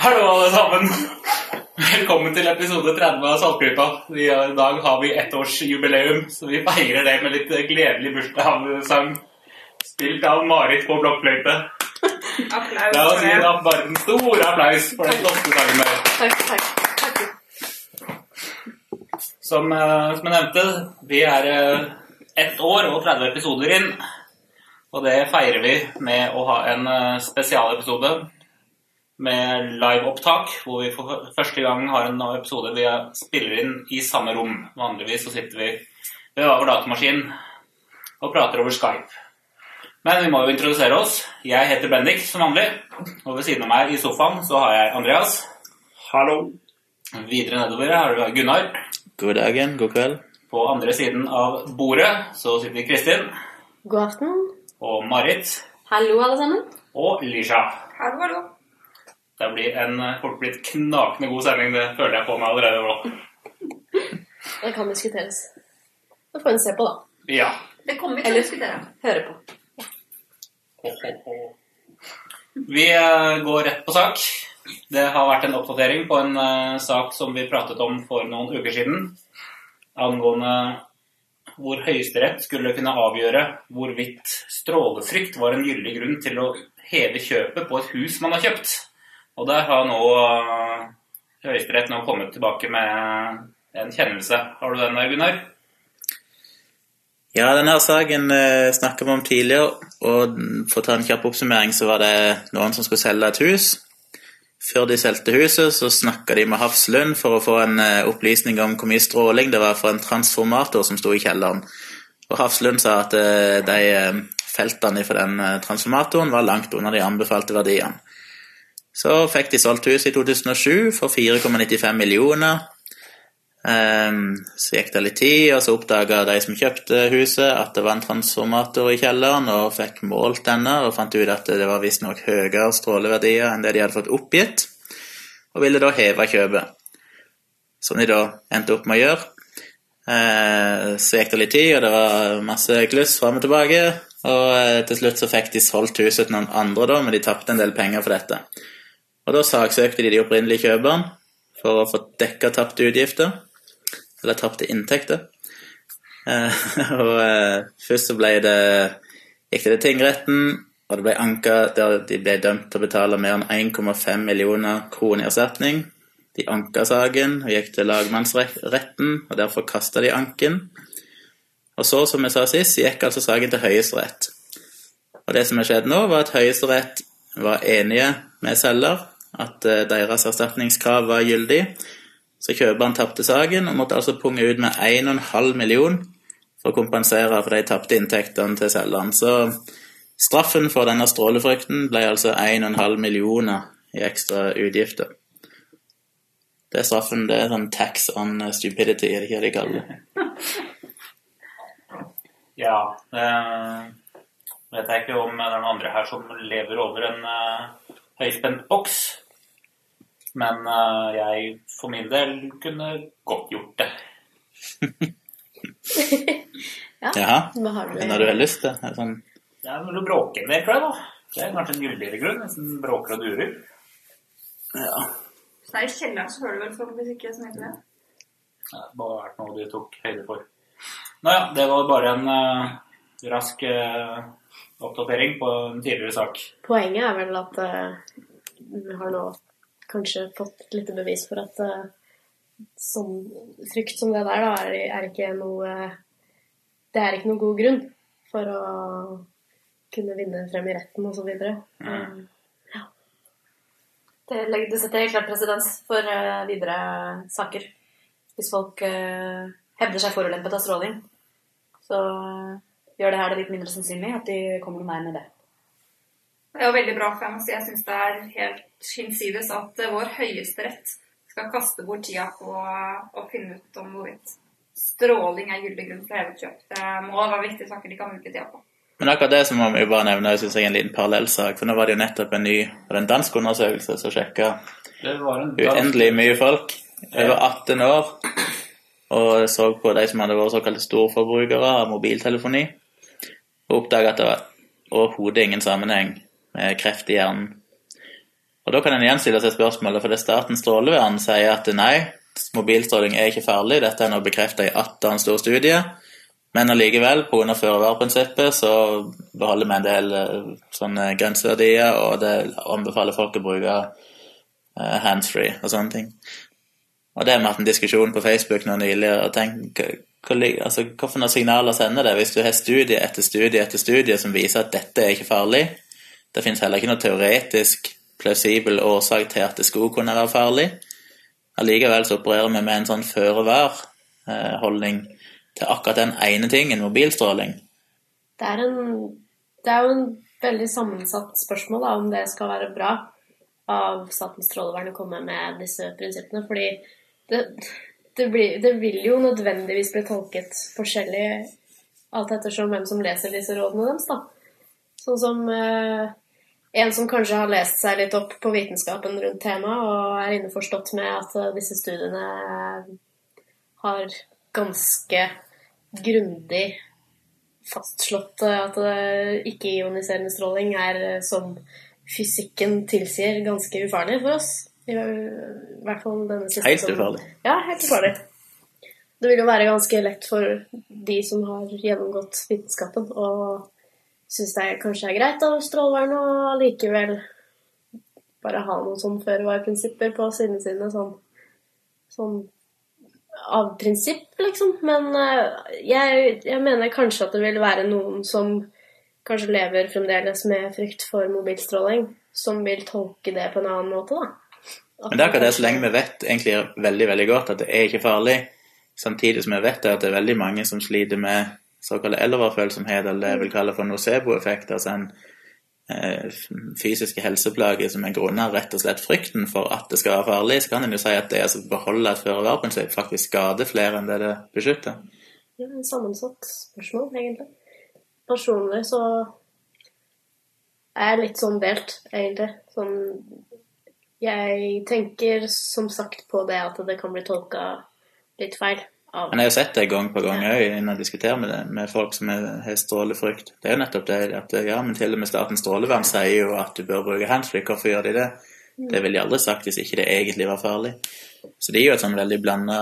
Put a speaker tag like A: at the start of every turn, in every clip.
A: Hallo, alle sammen. Velkommen til episode 30 av Saltklypa. I dag har vi ettårsjubileum, så vi feirer det med litt gledelig bursdagssang. Spilt av Marit på blokkfløyte.
B: Applaus
A: La oss gi da bare en stor applaus for den flotte sangen der.
C: Takk, takk. takk.
A: Som, eh, som jeg nevnte, vi er eh, ett år og 30 episoder inn. Og det feirer vi med å ha en eh, spesialepisode med liveopptak, hvor vi for første gang har en episode vi spiller inn i samme rom. Vanligvis så sitter vi ved vår datamaskin og prater over Skype. Men vi må jo introdusere oss. Jeg heter Bendik som vanlig, og ved siden av meg i sofaen så har jeg Andreas.
D: Hallo.
A: Videre nedover har du Gunnar.
D: God dagen, god kveld.
A: På andre siden av bordet så sitter Kristin
C: God aften.
A: Og Marit
C: Hallo, alle sammen.
A: og Lisha.
B: Hallo, hallo.
A: Det blir en eh, fort blitt knakende god sending, det føler jeg på meg allerede nå.
C: Det kan diskuteres. Det får en se på, da.
A: Ja.
B: Det kommer vi til å diskutere.
C: Høre på.
A: Ho, ho, ho. Vi eh, går rett på sak. Det har vært en oppdatering på en eh, sak som vi pratet om for noen uker siden, angående hvor Høyesterett skulle kunne avgjøre hvorvidt strålefrykt var en gyldig grunn til å heve kjøpet på et hus man har kjøpt. Og der har nå eh, Høyesterett nå kommet tilbake med en kjennelse. Har du den der, Gunnar?
D: Ja, denne saken eh, snakket vi om tidligere, og for å ta en kjapp oppsummering, så var det noen som skulle selge et hus. Før de solgte huset, så snakka de med Hafslund for å få en eh, opplysning om hvor mye stråling det var for en transformator som sto i kjelleren. Og Hafslund sa at eh, de eh, feltene for den transformatoren var langt under de anbefalte verdiene. Så fikk de solgt huset i 2007 for 4,95 millioner. Ehm, så gikk det litt tid, og så oppdaga de som kjøpte huset at det var en transformator i kjelleren, og fikk målt denne og fant ut at det var visstnok høyere stråleverdier enn det de hadde fått oppgitt, og ville da heve kjøpet. Som de da endte opp med å gjøre. Eh, Så gikk det litt tid, og det var masse kluss fram og tilbake. Og eh, til slutt så fikk de solgt huset til noen andre, da, men de tapte en del penger for dette. Og da saksøkte de de opprinnelige kjøperne for å få dekka tapte utgifter. Eller tapte inntekter. Eh, og eh, først så ble det gikk det til tingretten, og det ble anka der de ble dømt til å betale mer enn 1,5 millioner kroner i erstatning. De anka saken og gikk til lagmannsretten, og derfor kasta de anken. Og så, som jeg sa sist, gikk altså saken til Høyesterett. Og det som har skjedd nå, var at Høyesterett var enige med selger at eh, deres erstatningskrav var gyldig. Så kjøperen tapte saken og måtte altså punge ut med 1,5 million for å kompensere for de tapte inntektene til selgeren. Så straffen for denne strålefrykten ble altså 1,5 millioner i ekstra utgifter. Det er straffen. Det er sånn tax on stupidity, er det ikke det de kaller det?
A: Ja. Det vet jeg ikke om noen andre her som lever over en eh, høyspent boks. Men uh, jeg for min del kunne godt gjort det.
D: Jaha,
C: Hva har du?
D: men har du vel lyst til? Er det Sånn,
A: Det er du bråker bråke en del, tror jeg. da. Det er kanskje en gyldigere grunn, hvis den bråker og durer.
D: ja.
B: Så det er i kjelleren, så hører du vel forhåpentligvis ikke som heter det.
A: Det har bare vært noe de tok høyde for. Nå ja, det var bare en uh, rask uh, oppdatering på en tidligere sak.
C: Poenget er vel at uh, vi har nå kanskje fått litt bevis for at uh, sånn frykt som det der da, er, er ikke noe Det er ikke noen god grunn for å kunne vinne frem i retten og så videre.
A: Mm.
C: Ja. Det, legger- det setter helt klart presedens for uh, videre saker. Hvis folk uh, hevder seg forulempet av stråling, så eh, gjør det her det litt mindre sannsynlig at de kommer noe mer med det.
B: Det er jo veldig bra, for jeg må si jeg syns det er helt hinsides at eh, vår høyesterett skal kaste bort tida på å finne ut om hvorvidt stråling er gyldig grunn for hevet kjøp. Det må være viktige saker de kan bruke tida på.
D: Men akkurat det som må vi bare nevne synes jeg, er en liten parallellsak. For nå var det jo nettopp en ny var det en dansk undersøkelse som sjekka
A: Det var en
D: uendelig mye folk over 18 år og så på de som hadde vært såkalte storforbrukere av mobiltelefoni, og oppdaga at det var overhodet ingen sammenheng med kreft i hjernen Og Da kan en igjen stille seg spørsmålet, for det Statens strålevern sier at nei, mobilstråling er ikke farlig. Dette er nå bekreftet i 18 stor studie. Men allikevel, pga. føre-var-prinsippet, så beholder vi en del eh, sånne grenseverdier, og det anbefaler folk å bruke eh, handsfree og sånne ting. Og det har vi hatt en diskusjon på Facebook nå nylig. og tenk altså, Hvilke signaler sender det hvis du har studie etter studie etter studie som viser at dette er ikke farlig? Det finnes heller ikke noe teoretisk plausibel årsak til at det skulle kunne være farlig. Allikevel så opererer vi med en sånn føre-var-holdning til akkurat den ene tingen, mobilstråling.
C: Det er, en, det er jo en veldig sammensatt spørsmål da, om det skal være bra av Statens strålevern å komme med disse prinsippene. Fordi det, det, blir, det, vil jo nødvendigvis bli tolket forskjellig alt ettersom hvem som leser disse rådene deres. da. Sånn som eh, en som kanskje har lest seg litt opp på vitenskapen rundt temaet og er innforstått med at eh, disse studiene har ganske grundig fastslått eh, at ikke-ioniserende stråling er, eh, som fysikken tilsier, ganske ufarlig for oss. I hvert fall denne siste
D: Helt ufarlig?
C: Ja, helt ufarlig. Det vil jo være ganske lett for de som har gjennomgått vitenskapen, og syns det kanskje er greit av strålevern å likevel bare ha noen sånn føre-var-prinsipper på sidene sine, sånn, sånn av prinsipp, liksom. Men uh, jeg, jeg, mener kanskje at det vil være noen som kanskje lever fremdeles med frykt for mobilstråling, som vil tolke det på en annen måte, da.
D: Men det er akkurat det, så lenge vi vet egentlig veldig veldig godt at det er ikke farlig, samtidig som vi vet at det er veldig mange som sliter med såkalt elverfølsomhet, eller det jeg vil kalle for nocebo-effekt, altså en eh, fysiske helseplager som er grunnet rett og slett frykten for at det skal være farlig, så kan en jo si at det å beholde et føre-var-prinsipp faktisk skader flere enn det det beskytter.
C: Ja, en sammensatt spørsmål, egentlig. Personlig så er jeg litt sånn delt, egentlig. Sånn Jeg tenker som sagt på det at det kan bli tolka litt feil.
D: Men jeg har sett det gang på gang òg når jeg diskuterer med, det, med folk som har strålefrykt. Det er jo nettopp det at ja, men til og med Statens strålevern sier jo at du bør bruke handsfree. Hvorfor gjør de det? Det ville de aldri sagt hvis ikke det egentlig var farlig. Så det er jo et sånn veldig blanda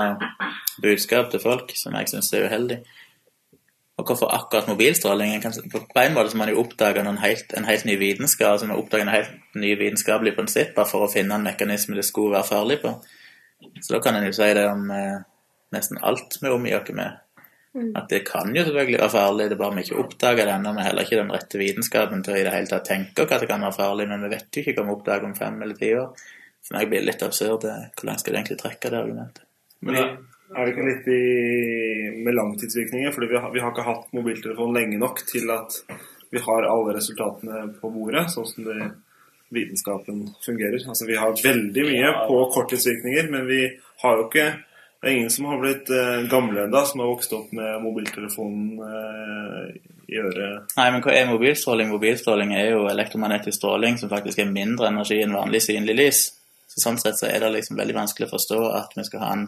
D: budskap til folk som jeg syns er uheldig. Og hvorfor akkurat mobilstråling? På en måte så man jo oppdage en en helt ny vitenskap, altså man oppdage en helt ny vitenskapelig prinsipper for å finne en mekanisme det skulle være farlig på. Så da kan en jo si det om eh, nesten alt vi omgir oss med. Mm. At det kan jo selvfølgelig være farlig, det er bare vi ikke oppdager det ennå. Vi har heller ikke den rette vitenskapen til å i det hele tatt tenke hva det kan være farlig, men vi vet jo ikke hva vi oppdager om fem eller ti år. For meg blir det litt absurd. Hvor langt skal du egentlig trekke det argumentet?
E: Men er det ikke litt i, med langtidsvirkninger? For vi har, vi har ikke hatt mobiltelefon lenge nok til at vi har alle resultatene på bordet, sånn som det vitenskapen fungerer. Altså Vi har veldig mye på korttidsvirkninger, men vi har jo ikke det er ingen som har blitt eh, gamle ennå, som har vokst opp med mobiltelefonen eh, i øret.
D: Nei, men hva er mobilstråling? Mobilstråling er jo elektromagnetisk stråling som faktisk er mindre energi enn vanlig synlig lys. Så Sånn sett så er det liksom veldig vanskelig å forstå at vi skal ha en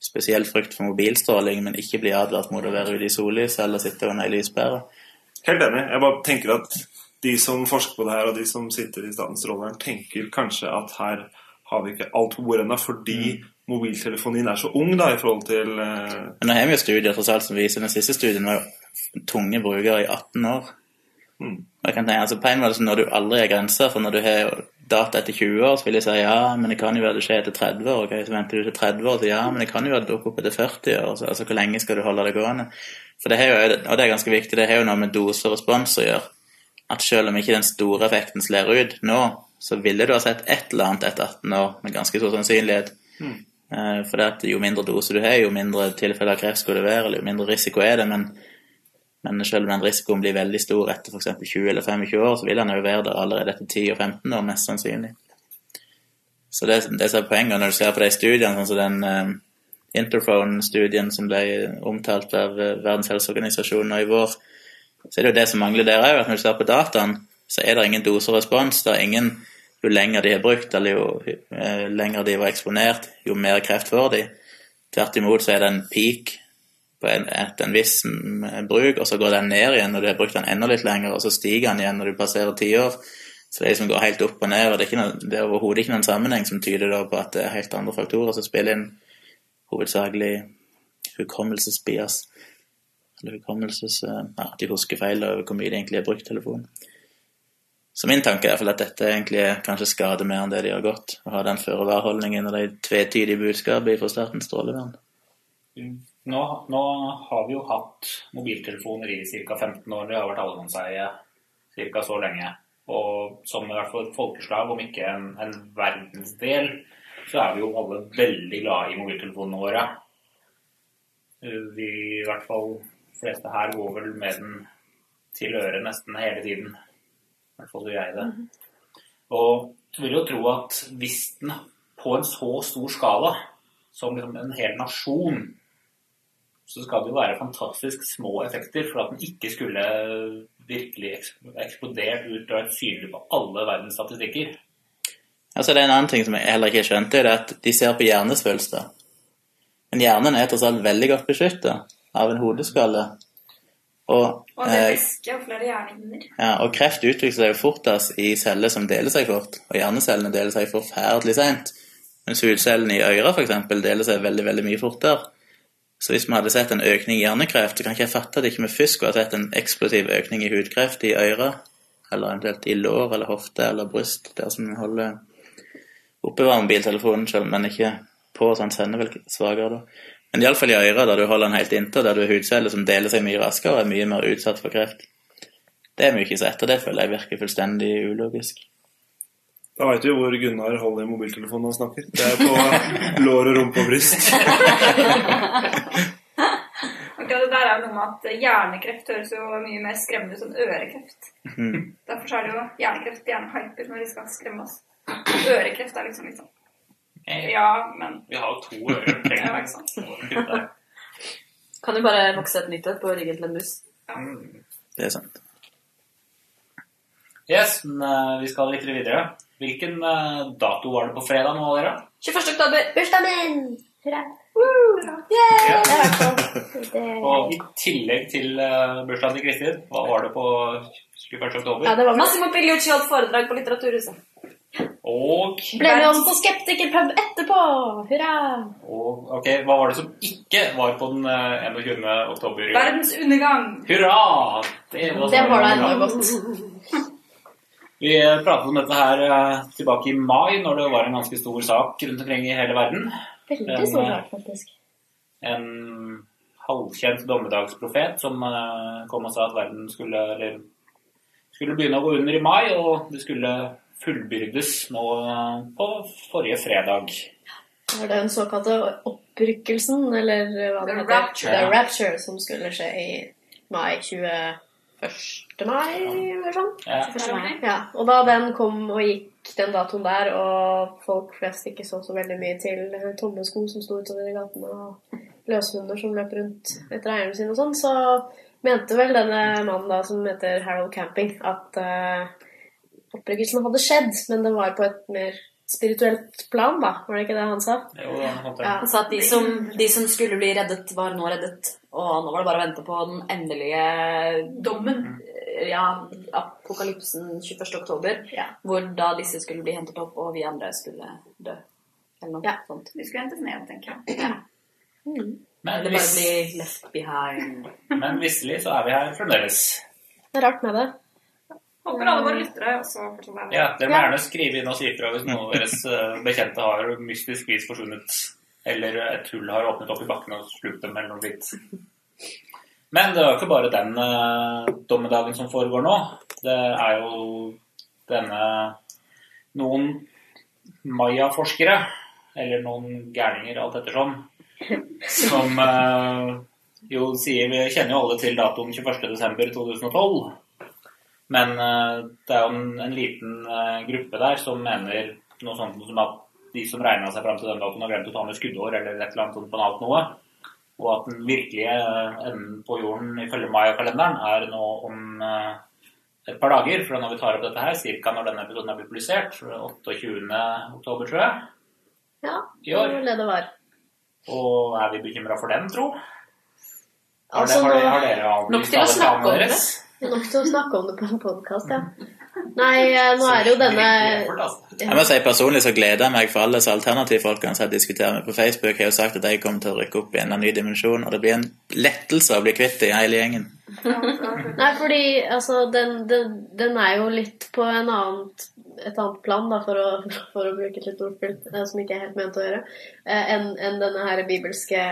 D: spesiell frykt for mobilstråling, men ikke bli advart mot å være ute i sollyset eller sitte under ei lyspære.
E: Helt enig. Jeg bare tenker at de som forsker på det her, og de som sitter i Statens strålevern, tenker kanskje at her har vi ikke alt på bordet ennå, fordi mm mobiltelefonien er så ung da, i forhold til uh...
D: Nå har vi jo studier tross alt som viser den siste studien var tunge brukere i 18 år. Mm. Jeg kan tenke, altså På en måte når du aldri er grenser, for når du har data etter 20 år, så vil jeg si ja, men det kan jo være det skjer etter 30 år. Okay? Så venter du til 30 år, så ja, men det kan jo være det dukker opp etter 40 år. Så, altså Hvor lenge skal du holde det gående? For det jo, Og det er ganske viktig, det har jo noe med dose og respons å gjøre. At selv om ikke den store effekten slår ut nå, så ville du ha sett et eller annet etter 18 år med ganske stor sannsynlighet. Mm. Eh, for det at jo mindre dose du har, jo mindre tilfeller av kreft skal det være, eller jo mindre risiko er det. Men, men selv om den risikoen blir veldig stor etter f.eks. 20 eller 25 år, så vil den jo være der allerede etter 10 og 15 år, mest sannsynlig. Så det, det er poenget når du ser på de studiene, sånn som den uh, Interphone-studien som ble omtalt av uh, Verdens helseorganisasjon nå i vår, så er det jo det som mangler der òg, at når du ser på dataen, så er det ingen doserespons. Det er ingen jo lenger de har brukt, eller jo eh, lenger de var eksponert, jo mer kreft får de. Tvert imot så er det en peak på en, en viss bruk, og så går den ned igjen når du har brukt den enda litt lenger, og så stiger den igjen når du passerer ti år. Så det liksom går helt opp og ned, og det er, det er overhodet ikke noen sammenheng som tyder på at det er helt andre faktorer som spiller inn, hovedsakelig hukommelsesbias. Eller hukommelses... eh, Ja, de husker feil over hvor mye de egentlig har brukt telefonen. Så min tanke er at dette egentlig kanskje skader mer enn det de har gått. Å ha den føre-var-holdningen og de tvetydige budskapene fra Statens strålevern.
A: Nå, nå har vi jo hatt mobiltelefoner i ca. 15 år. Det har vært allemannseie ca. så lenge. Og som i hvert fall folkeslag, om ikke en, en verdensdel, så er vi jo alle veldig glade i mobiltelefonene våre. Uh, Vi, i hvert fall fleste her, går vel med den til øret nesten hele tiden. Hvert fall gjør jeg det. Og jeg vil jo tro at hvis den på en så stor skala, som liksom en hel nasjon, så skal det jo være fantastisk små effekter for at den ikke skulle virkelig eks- eksplodert ut og vært synlig på alle verdens statistikker.
D: Altså, det er en annen ting som jeg heller ikke skjønte, det er at de ser på hjernesvulster. Men hjernen er tross alt veldig godt beskyttet av en hodeskalle. Og,
B: Og det
D: eh,
B: væske og flere hjernehinder.
D: ja, og kreft utvikler seg jo fortest i celler som deler seg fort, og hjernecellene deler seg forferdelig sent. Mens hudcellene i øret for eksempel deler seg veldig, veldig mye fortere. Så hvis vi hadde sett en økning i hjernekreft, så kan ikke jeg fatte at ikke vi først skulle ha sett en eksplosiv økning i hudkreft i øret, eller eventuelt i lår eller hofte eller bryst, der som vi holder oppbevarer mobiltelefonen selv, men ikke på, så han sender vel svakere da. Men iallfall i øret, der du holder den helt inntil, der du har hudceller som deler seg mye raskere og er mye mer utsatt for kreft. Det er mye ikke sett, og det føler jeg virker fullstendig ulogisk.
E: Da veit du jo hvor Gunnar holder i mobiltelefonen når han snakker. Det er på lår og rumpe og bryst.
B: Akkurat det der er noe med at hjernekreft høres jo mye mer skremmende ut enn ørekreft.
D: Mm.
B: Derfor så er det jo hjernekreft gjerne hyper når de skal skremme oss. Ørekreft er liksom litt
A: Eh,
B: Ja, men
A: Vi har jo to ører.
B: Ja, ikke sant.
F: Kan du bare vokse et nytt et på ryggen til en mus?
D: Det er sant.
A: Yes, men eh, vi skal litt videre. Hvilken eh, dato var det på fredag nå, dere?
F: 21. oktober.
C: Bursdagen min! Hurra!
A: Ja.
C: Det er i det.
A: Og i tillegg til uh, bursdagen til Kristin, hva var det på 21. oktober?
C: Ja, det var
F: Massimo Pigliucci holdt foredrag på Litteraturhuset.
A: Og,
C: Ble med oss på Skeptikerpub etterpå! Hurra!
A: og ok, hva var det som ikke var på den eh, 21. oktober?
B: verdens undergang.
A: Hurra! Det var,
C: Det var da enda godt.
A: Vi eh, pratet om dette her eh, tilbake i mai, når det var en ganske stor sak rundt omkring i hele verden.
C: Veldig stor sak, faktisk.
A: En halvkjent dommedagsprofet som eh, kom og sa at verden skulle, eller, skulle begynne å gå under i mai, og det skulle fullbyrdes nå eh, på forrige fredag.
C: Var det den såkalte opprykkelsen, eller hva det heter?
B: Rapture.
C: The Rapture, som skulle skje i mai 21. mai, eller sånn?
A: Ja.
B: Mai.
C: Ja, og da den kom og gikk den datoen der, og folk flest ikke så så veldig mye til tomme sko som sto utover i gatene, og løshunder som løp rundt etter eierne sine og sånn, så mente vel denne mannen da, som heter Harold Camping, at uh, opprykkelsen hadde skjedd, men det var på et mer spirituelt plan, da. Var det ikke det han sa?
A: Jo, han,
C: Ja.
F: Han sa at de som, de som skulle bli reddet, var nå reddet. Og nå var det bare å vente på den endelige
B: Dommen.
F: ja, apokalypsen 21. oktober.
C: Ja.
F: Hvor da disse skulle bli hentet opp, og vi andre skulle dø. Eller noe
C: Ja.
F: sånt.
B: Vi skulle hentes ned, tenker jeg.
A: Men,
F: Eller bare bli left behind.
A: men visselig så er vi her fremdeles.
C: Det er rart med det.
B: Håper alle våre lyttere også fortsatt er.
A: Ja, Dere må gjerne skrive inn og si ifra hvis noen av deres eh, bekjente har mystisk vis forsvunnet. Eller et hull har åpnet opp i bakken og slukt dem eller noe slikt. Men det er jo ikke bare den uh, dommedagen som foregår nå. Det er jo denne Noen mayaforskere, eller noen gærninger alt ettersom, som uh, jo sier Vi kjenner jo alle til datoen 21.12.2012. Men eh, det er jo en, en liten eh, gruppe der som mener noe sånt som at de som regna seg fram til den datoen, har glemt å ta med skuddår eller et eller annet sånt banalt noe. Og at den virkelige eh, enden på jorden ifølge Maya-kalenderen er nå om et par dager. For når vi tar opp dette her, ca. når denne episoden er blitt publisert, 28. oktober, tror jeg,
C: Ja, det var det det var.
A: Og er vi bekymra for den, tro? Har,
C: Altså,
A: dere, har, dere, har
C: nå-
A: dere
F: nok
A: avlyst
F: til å
A: alle
F: snakke om det.
C: Nok til å snakke om det på en podkast, ja. Nei, eh, nå er det jo denne
A: altså.
D: Jeg må si Personlig så gleder jeg meg for alle disse alternativfolkene som jeg diskuterer med på Facebook. Jeg har jo sagt at de kommer til å rykke opp i en ny dimensjon, og det blir en lettelse å bli kvitt i hele gjengen.
C: Nei, fordi altså, den, den, den er jo litt på en annet, et annet plan, da, for å, for å bruke et litt ordspill eh, som ikke er helt ment å gjøre, eh, enn en denne her bibelske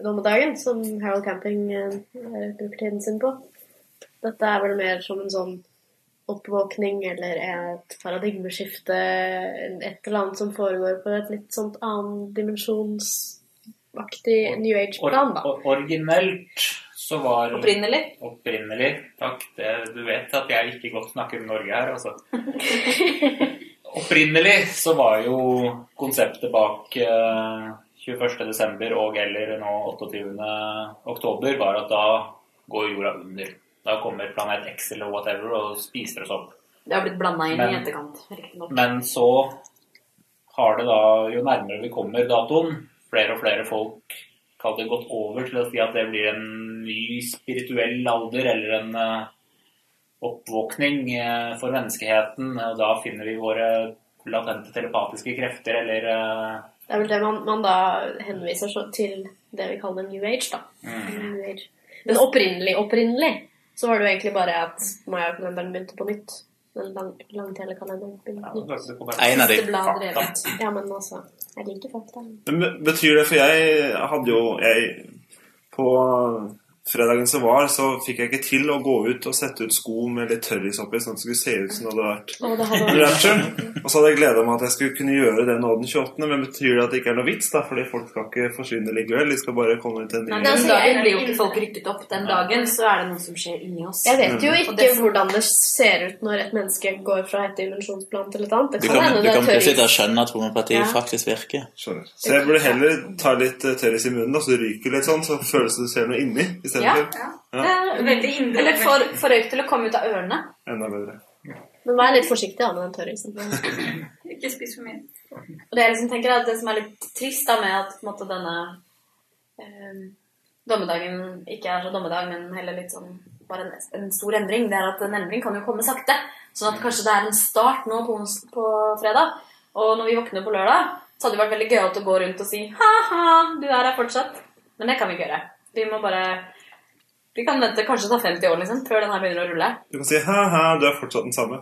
C: dommedagen som Harold Camping bruker tiden sin på. Dette er vel mer som en sånn oppvåkning eller et paradigmeskifte, et eller annet som foregår på et litt sånt annen dimensjonsaktig New Age-plan, da.
A: or, originelt så var
F: Opprinnelig.
A: Opprinnelig. Takk. Det, du vet at jeg ikke godt snakker om Norge her, altså. Opprinnelig så var jo konseptet bak uh, 21.12. og eller nå 28. oktober var at da går jorda under. Da kommer planet X eller whatever og spiser oss opp.
F: Det har blitt blanda inn
A: Men-
F: i etterkant. riktignok.
A: Men så har det da, jo nærmere vi kommer datoen, flere og flere folk kall det gått over til å si at det blir en ny spirituell alder eller en uh, oppvåkning uh, for menneskeheten. Og da finner vi våre latente telepatiske krefter eller uh,
C: Det er vel det man, man da henviser så til det vi kaller New Age, da. New Age. Men opprinnelig, opprinnelig, så var det jo egentlig bare at Maya-kalenderen begynte på nytt. Den lang, langtelekalenderen begynte på nytt.
A: det kommer-
D: En av de.
A: Fakta.
C: Ja, men altså, jeg liker fakta.
E: Men betyr det, for jeg hadde jo jeg, På fredagen som var, så fikk jeg ikke til å gå ut og sette ut sko med litt tørris oppi, sånn at det skulle se ut som det hadde vært
C: Og det hadde
E: Rapture. Og så hadde jeg gleda meg at jeg skulle kunne gjøre det nå den 28., men betyr det at det ikke er noe vits, da? Fordi folk skal ikke forsvinne likevel, de skal bare komme til en
F: Nei,
E: ny
F: Den
B: altså,
F: dagen blir jo ikke folk rykket opp. Den dagen så er det noe som skjer inni oss.
C: Jeg vet jo ikke
F: det
C: hvordan det ser ut når et menneske går fra et dimensjonsplan til et annet. Det
D: Du
C: kan
D: kommer,
C: hende
D: du
C: det
D: kommer
C: er
D: plutselig til å
C: tørris.
D: skjønne at homopatiet
C: Ja.
D: faktisk virker.
E: Skjønner. Så jeg burde heller ta litt eh, tørris i munnen, og så ryker litt sånn, så føles det du ser noe inni
F: Ja.
E: ja.
F: Det er
B: Veldig indre.
F: Eller for, for røyk til å komme ut av ørene.
E: Enda bedre.
C: Men vær litt forsiktig da, med den tørrisen.
B: Ikke spis for mye.
F: Og det jeg liksom tenker er at det som er litt trist da med at på en måte, denne eh, dommedagen ikke er så dommedag, men heller litt sånn bare en, en stor endring, det er at en endring kan jo komme sakte. Sånn at kanskje det er en start nå på, på fredag. Og når vi våkner på lørdag, så hadde det vært veldig gøyalt å gå rundt og si ha-ha, du er her fortsatt. Men det kan vi ikke gjøre. Vi må bare Vi kan vente kanskje ta 50 år liksom, før den her begynner å rulle.
E: Du kan si ha-ha, du er fortsatt den samme.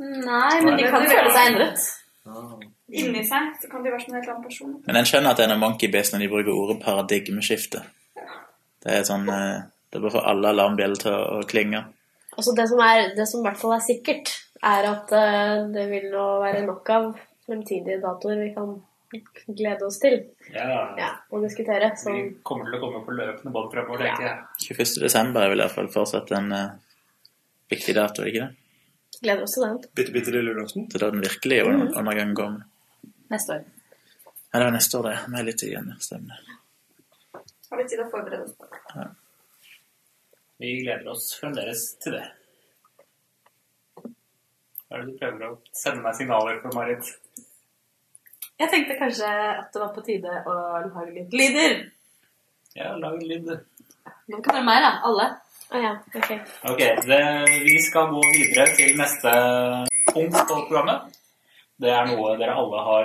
F: Nei, men de kan
B: jo
F: føle seg endret.
B: Inni seg så kan de være som en helt annen person.
D: Men en skjønner at det er noe monkey når de bruker ordet paradigmeskifte. Det er sånn eh, Det bør få alle alarmbjeller til å å klinge.
C: Altså det som, er, det som i hvert fall er sikkert, er at eh, det vil nå være nok av fremtidige datoer vi kan glede oss til
A: Ja,
C: ja, og diskutere. Så
A: vi kommer til å komme på løpende bånd fremover, tenker jeg.
D: 21. desember er vel i hvert fall fortsatt en uh, viktig dato, er det ikke det?
C: gleder oss til den.
E: Bitte, bitte lille julaften.
D: Til er da den virkelige under- undergangen kommer.
F: Neste år.
D: Ja, det er neste år, det. Med litt tid igjen. Stemmer.
B: Har vi tid å forberede oss på det.
A: Vi gleder oss fremdeles til det. Hva er det du prøver å sende meg signaler for, Marit?
F: Jeg tenkte kanskje at det var på tide å lage litt lyder.
A: Ja, lag lyder.
F: Nå kan det være meg, da. Alle.
C: Å ja, ok.
A: Ok, det, vi skal gå videre til neste punkt på programmet. Det er noe dere alle har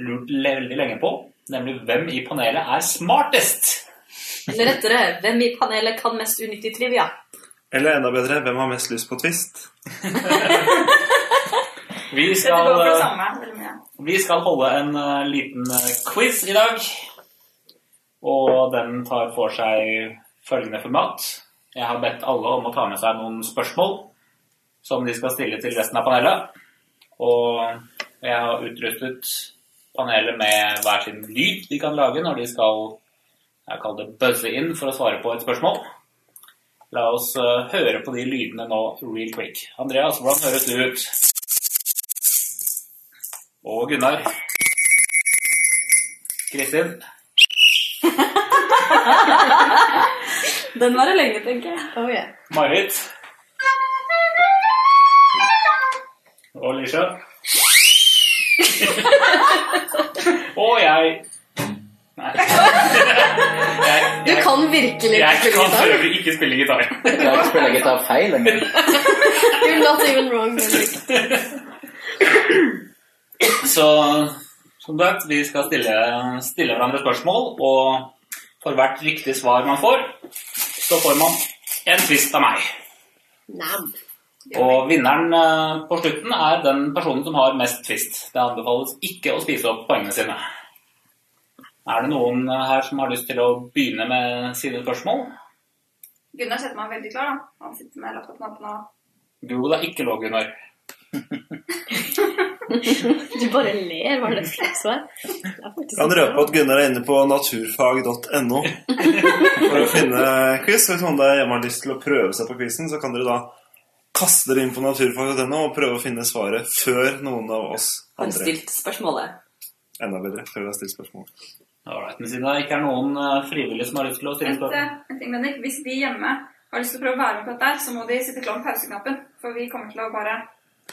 A: lurt veldig lenge på, nemlig hvem i panelet er smartest?
F: Eller rettere, hvem i panelet kan mest unyttig trivia?
E: Eller enda bedre, hvem har mest lyst på twist?
A: Vi skal Det
B: går for det samme. veldig mye.
A: Vi skal holde en eh, liten eh, quiz i dag. Og den tar for seg følgende format. Jeg har bedt alle om å ta med seg noen spørsmål som de skal stille til resten av panelet. Og jeg har utrustet panelet med hver sin lyd de kan lage når de skal jeg kaller det buzze inn for å svare på et spørsmål. La oss eh, høre på de lydene nå real quick. Andreas, hvordan høres du ut? Og Gunnar. Kristin.
F: Den varer lenge, tenker jeg.
C: Oh, yeah.
A: Marit. Og Lisha. og jeg. Nei. Jeg,
C: Du
A: jeg,
C: kan virkelig
A: jeg
C: ikke
A: kan for
C: spille
A: øvrig ikke spille gitar.
D: Jeg klarer ikke å spille gitar feil engang.
C: You're not even wrong, Henrik.
A: Så som sagt, vi skal stille, stille hverandre spørsmål, og for hvert riktig svar man får, så får man en twist av meg.
C: Nam.
A: Og vinneren eh, på slutten er den personen som har mest twist. Det anbefales ikke å spise opp poengene sine. Er det noen her som har lyst til å begynne med sine spørsmål?
B: Gunnar setter meg veldig klar, da. Han sitter med laptopen åpen og
A: Google er ikke lov, Gunnar.
C: Du bare ler. Hva er det slags svar? Er
E: Kan røpe at Gunnar er inne på naturfag.no for å finne quiz. Hvis noen der hjemme har lyst til å prøve seg på quizen, så kan dere da kaste dere inn på naturfag.no og prøve å finne svaret før noen av oss
F: Har du stilt spørsmålet?
E: Enda bedre, før vi har stilt spørsmålet.
A: Alright, men siden det ikke er noen eh, frivillige som har lyst til å stille spørsmål
B: eh, en ting, Bendik. Hvis de hjemme har lyst til å prøve å være med på dette, så må de sitte klar med pauseknappen. For vi kommer til å bare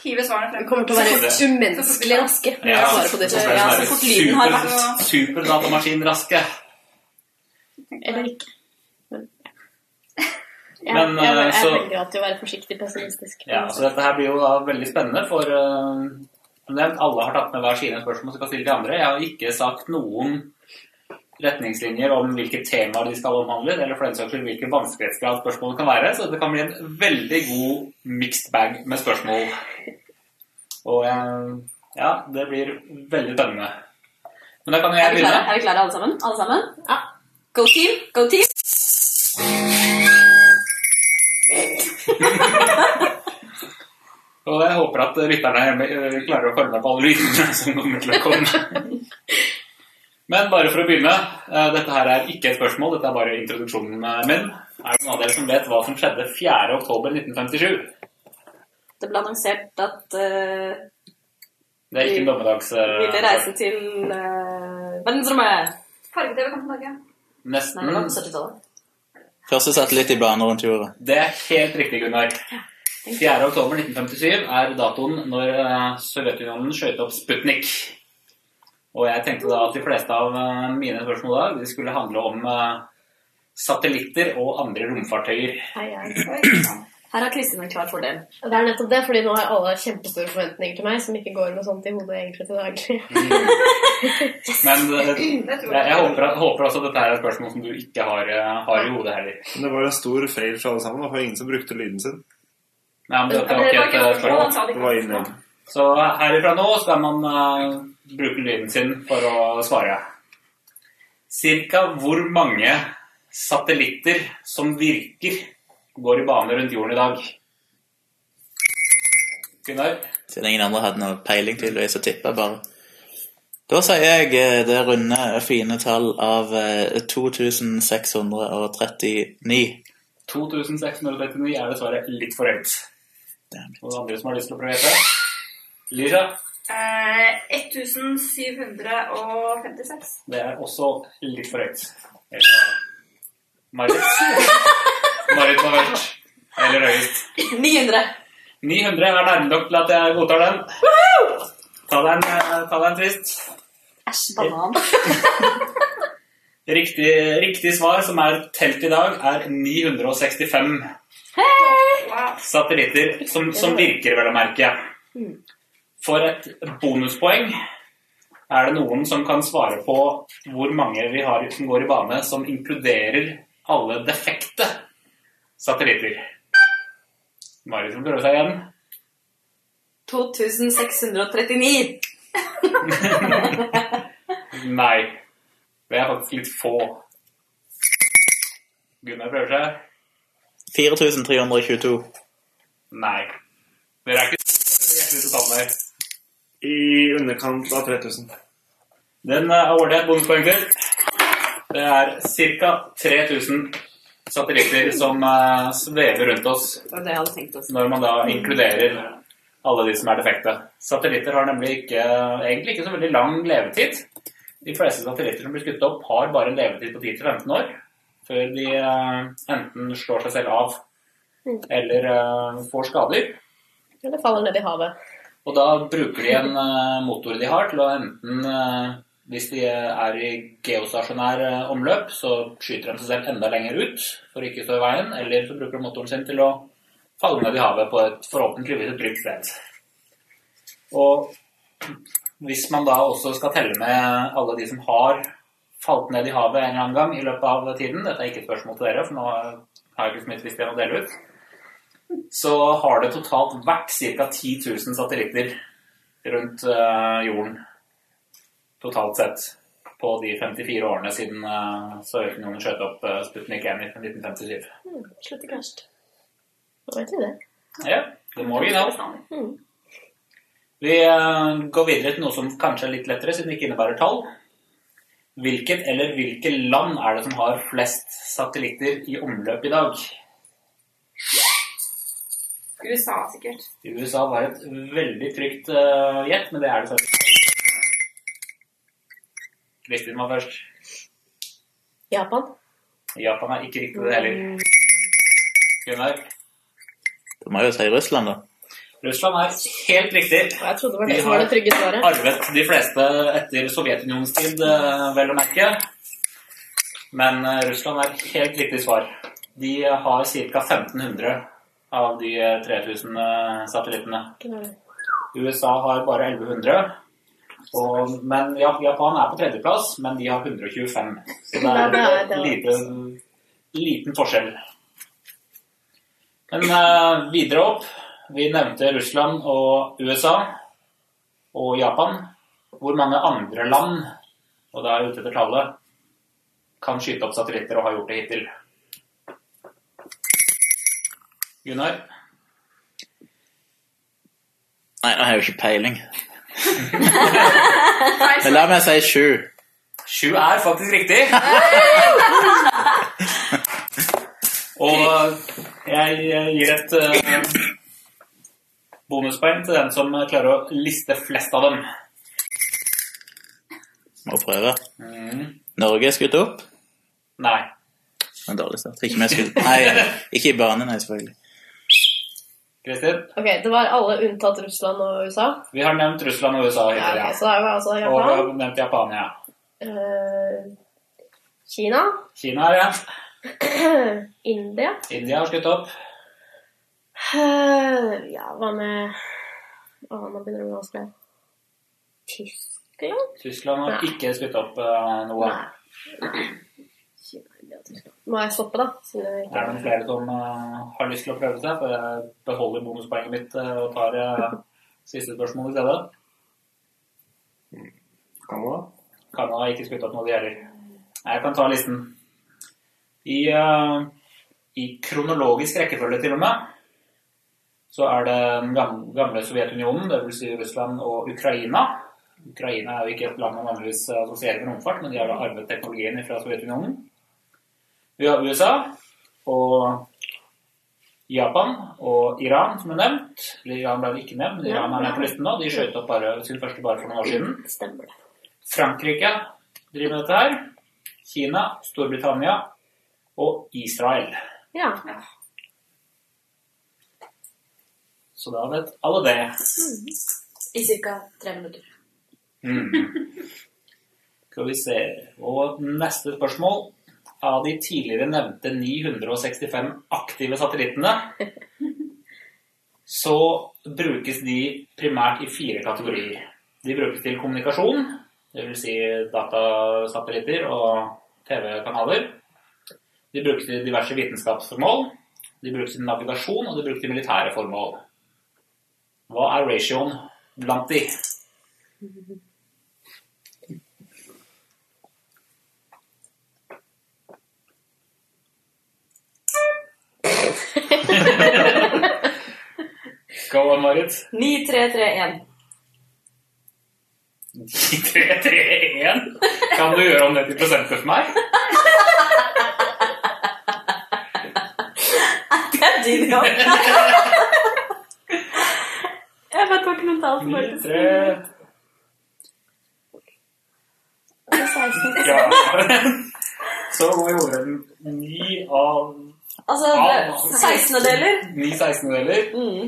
B: hive svarene frem.
C: Vi kommer til å være umenneskelig raske
A: Ja,
C: svare på
A: så det
F: Ja, så fort lyden har
B: vært-
A: Superdatamaskinraske.
C: Eller ikke. Ja.
A: Men,
C: jeg, jeg,
A: eh, så-
C: velger alltid å være forsiktig pessimistisk.
A: Ja, så dette her blir jo da veldig spennende, for uh, nevnt, alle har tatt med hver sine spørsmål som kan stille til andre. Jeg har ikke sagt noen retningslinjer om hvilke temaer de skal omhandle, eller for den saks skyld hvilken vanskelighetsgrad spørsmålet kan være, så det kan bli en veldig god mixed bag med spørsmål. Og eh, ja, det blir veldig spennende. Men da kan jeg begynne.
F: er vi klare alle sammen? Alle sammen?
C: Ja.
F: Go team! Go team!
A: Og jeg håper at lytterne eh, klarer å følge med på alle lydene som kommer til å komme. Men bare for å begynne. eh, Dette her er ikke et spørsmål, dette er bare introduksjonen eh, min. Er det noen av dere som vet hva som skjedde 4. oktober 1957?
F: Det ble annonsert at uh,
A: Det er ikke en dommedags... Uh,
F: vi ville reise til uh, verdensrommet.
B: Farge-TV kom til Norge.
F: Nei, det var
A: Nesten.
F: 70-tallet.
D: Første satellitt i bane rundt jorda.
A: Det er helt riktig, Gunnar. 4. oktober 1957 er datoen når Sovjetunionen skjøt opp Sputnik. Og jeg tenkte da at de fleste av eh, mine spørsmål da, de skulle handle om eh, satellitter og andre romfartøyer.
F: Her har Kristin en klar fordel.
C: Det er nettopp det, fordi nå har alle kjempestore forventninger til meg, som ikke går med sånt i hodet egentlig til daglig.
A: Men eh, jeg, jeg håper, håper også at dette er et spørsmål som du ikke har, har i hodet heller.
E: Men det var en stor feil for alle sammen. Det var ingen som brukte lyden sin.
A: Nei, men dette var
B: det
A: ikke
B: var
A: et
B: ikke et spørsmål, det
E: var
B: ikke.
E: innlegg.
A: Så herifra nå skal man uh, bruke lyden sin for å svare. Cirka hvor mange satellitter som virker, går i bane rundt jorden i dag? Gunnar?
D: Siden ingen andre hadde noe peiling tydeligvis, så tipper jeg bare. Da sier jeg eh, det runde, fine tall av eh, 2639.
A: 2639 er dessverre litt for høyt. Noen andre som har lyst til å prøve dette? Lisa?
B: Eh, 1756.
A: Det er også litt for høyt. Eller Marit? Marit har vært Eller høyest.
F: 900.
A: 900 er nærme nok til at jeg godtar den. Ta deg en, eh, ta deg en twist.
F: Æsj, banan.
A: Riktig, riktig svar, som er telt i dag, er 965
B: hey!
A: satellitter som, som virker, vel å merke. For et bonuspoeng er det noen som kan svare på hvor mange vi har som går i bane, som inkluderer alle defekte satellitter. Mari som prøver seg igjen.
F: 2639.
A: Nei. Det er faktisk litt få. Gunnar prøver seg.
D: 4322.
A: Nei. Dere er ikke hjertelig totalt der.
E: I underkant av 3000.
A: Den er ålreit bonuspoeng til. Det er ca. 3000 satellitter som eh, svever rundt oss
F: Det var det jeg hadde tenkt også.
A: når man da inkluderer alle de som er defekte. Satellitter har nemlig ikke, egentlig ikke så veldig lang levetid. De fleste satellitter som blir skutt opp, har bare en levetid på 10-15 år før de eh, enten slår seg selv av eller eh, får skader.
C: Eller faller ned i havet.
A: Og da bruker de en eh, motor de har til å enten eh, hvis de er i geostasjonær eh, omløp, så skyter de seg selv enda lenger ut for å ikke stå i veien, eller så bruker de motoren sin til å falle ned i havet på et forhåpentligvis et trygt sted. Og hvis man da også skal telle med alle de som har falt ned i havet en eller annen gang i løpet av tiden, dette er ikke et spørsmål til dere, for nå har jeg ikke så mye visst igjen å dele ut, så har det totalt vært ca. 10 000 satellitter rundt eh, jorden totalt sett på de 54 årene siden uh, Sovjetunionen skjøt opp uh, Sputnik 1 i 1957.
C: Mm, slutt kanskje. Nå vet vi det.
A: Ja, det må vi nå.
C: Mm.
A: Vi uh, går videre til noe som kanskje er litt lettere, siden det ikke innebærer tall. Hvilket eller hvilke land er det som har flest satellitter i omløp i dag?
B: USA, sikkert.
A: USA var et veldig trygt uh, gjett, men det er det selvfølgelig. Kristin var først.
C: Japan.
A: Japan er ikke riktig det heller. Gunnar?
D: Det må jo si Russland, da.
A: Russland er helt riktig.
C: Jeg trodde det var det som var det trygge svaret.
A: arvet de fleste etter Sovjetunionens tid, eh, vel å merke. Men eh, Russland er helt riktig svar. De har ca. 1500 av de eh, 3000 eh, satellittene. USA har bare 1100. Og, men ja, Japan er på tredjeplass, men de har 125. Så det er en liten, liten forskjell. Men uh, videre opp Vi nevnte Russland og USA og Japan. Hvor mange andre land, og da er jeg ute etter tallet, kan skyte opp satellitter og har gjort det hittil? Gunnar?
D: Nei, nå har jeg jo ikke peiling. Men la meg si sju.
A: Sju er faktisk riktig. Og jeg gir et eh, bonuspoeng til den som klarer å liste flest av dem.
D: Må prøve.
A: Mm.
D: Norge er skutt opp.
A: Nei.
D: En dårlig start. Ikke med skutt Nei, ikke i bane, nei, selvfølgelig.
A: Kristin?
C: Ok, det var alle unntatt Russland og USA.
A: Vi har nevnt Russland og USA
C: Ja,
A: okay,
C: så det var altså
A: Og vi har nevnt Japan, ja.
C: Uh, Kina,
A: Kina ja.
C: India
A: India har skutt opp.
C: Uh, Ja, hva med Å, nå begynner det å bli vanskelig. Tyskland?
A: Tyskland har
C: Nei.
A: ikke skutt opp uh, noe.
C: Nei. Kina, Må jeg stoppe, da? Siden jeg
A: Det
C: ikke
A: er noen flere som uh, har lyst til å prøve seg, for jeg beholder bonuspoenget mitt uh, og tar uh, siste spørsmål i stedet.
E: Canada?
A: Canada har ikke skutt opp noe, de heller. Jeg kan ta listen. I, I kronologisk rekkefølge, til og med, så er det den gam- gamle Sovjetunionen, dvs. Si Russland og Ukraina. Ukraina er jo ikke et land man vanligvis assosierer med romfart, men de har da arvet teknologien fra Sovjetunionen. Vi har USA og Japan og Iran, som er nevnt. Iran ble ikke nevnt, men Iran er med på listen nå. De skjøt opp bare, sin første bare for noen år siden.
C: Stemmer det.
A: Frankrike driver med dette her. Kina, Storbritannia og Israel.
C: Ja.
A: Så da vet alle det.
F: I ca. tre minutter.
A: Mm. Skal vi se. Og neste spørsmål. Av de tidligere nevnte 965 aktive satellittene, så brukes de primært i fire kategorier. De brukes til kommunikasjon, dvs. Si datasatellitter og TV-kanaler. De brukes til diverse vitenskapsformål. De brukes til navigasjon, og de brukes til militære formål. Hva er ratioen blant de? On, Marit.
F: 9331.
A: 3, 3, 1. Kan du gjøre om det til prosenter for meg?
F: Det er din jobb. Jeg bare tok noen tall som
A: 9,
F: faktisk
A: 3
F: Det er 16.
A: Ja. Så går den? 9 av
F: Altså, det- 16-deler.
A: 9 16-deler.
F: Mm.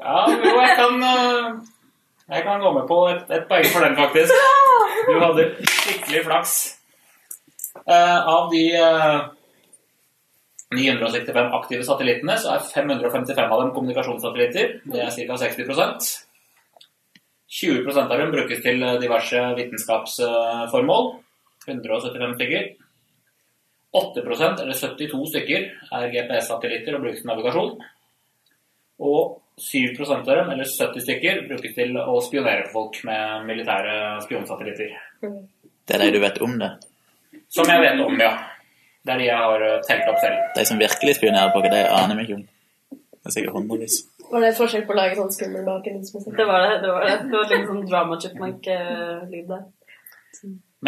A: Ja, jo, jeg kan eh, Jeg kan gå med på et, et poeng for den, faktisk. Du hadde skikkelig flaks. Uh, av de uh, 965 aktive satellittene, så er 555 av dem kommunikasjonssatellitter. Det er ca. 60% 20% av dem brukes til eh, diverse vitenskapsformål. 175 stykker. 8% eller 72 stykker, er GPS-satellitter og brukes til navigasjon. Og 7 av dem, eller 70 stykker, brukes til å spionere på folk med militære spionsatellitter.
D: Det er de du vet om det.
A: Som jeg vet om, ja. Det er de jeg har eh, telt opp selv.
D: De som virkelig spionerer på dere, det aner vi ikke om. Det er sikkert hundrevis.
C: Var det et forsøk på å lage sånn skummel bakgrunnsmusikk?
F: Det var det. Det var, det. Det var litt sånn drama chipmunk-lyd der.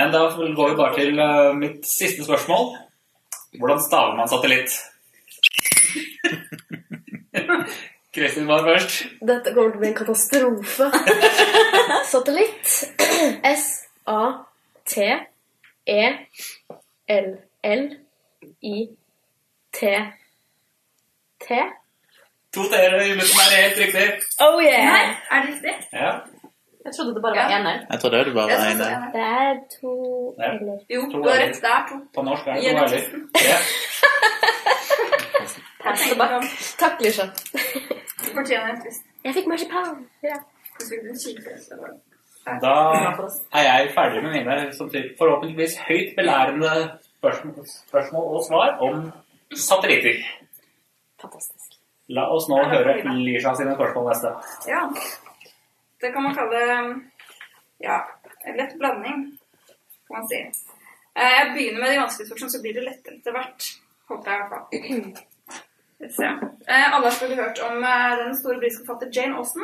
A: Men da går vi bare til eh, mitt siste spørsmål. Hvordan staver man satellitt? Kristin var først.
C: Dette kommer til å bli en katastrofe. Satellitt. S-A-T-E-L-L-I-T-T.
A: To t-er i midten er helt riktig.
C: Oh
B: Nei, er det riktig?
A: Ja.
F: Jeg trodde det bare var én her
D: Jeg trodde det bare var
B: én
D: en
B: det er
C: Det to
A: Ja.
C: eller
B: Jo,
A: To
B: du har rett. Det er to.
A: På norsk er det to
B: Gjennom
A: Ja.
C: Takk, Lisha.
B: Fortjener en twist.
C: Jeg fikk marsipan. Ja.
A: Da er jeg ferdig med mine som forhåpentligvis høyt belærende spørsmål, spørsmål og svar om satellitter.
F: Fantastisk.
A: La oss nå høre Lisha sine spørsmål neste.
B: Ja. Det kan man kalle ja, en lett blanding, kan man si. Eh, Jeg begynner med de vanskelige spørsmålene, så blir det lettere etter hvert. Håper jeg i hvert fall. Vi. Eh, Alle har selvfølgelig hørt om eh, den store britiske forfatter Jane Austen.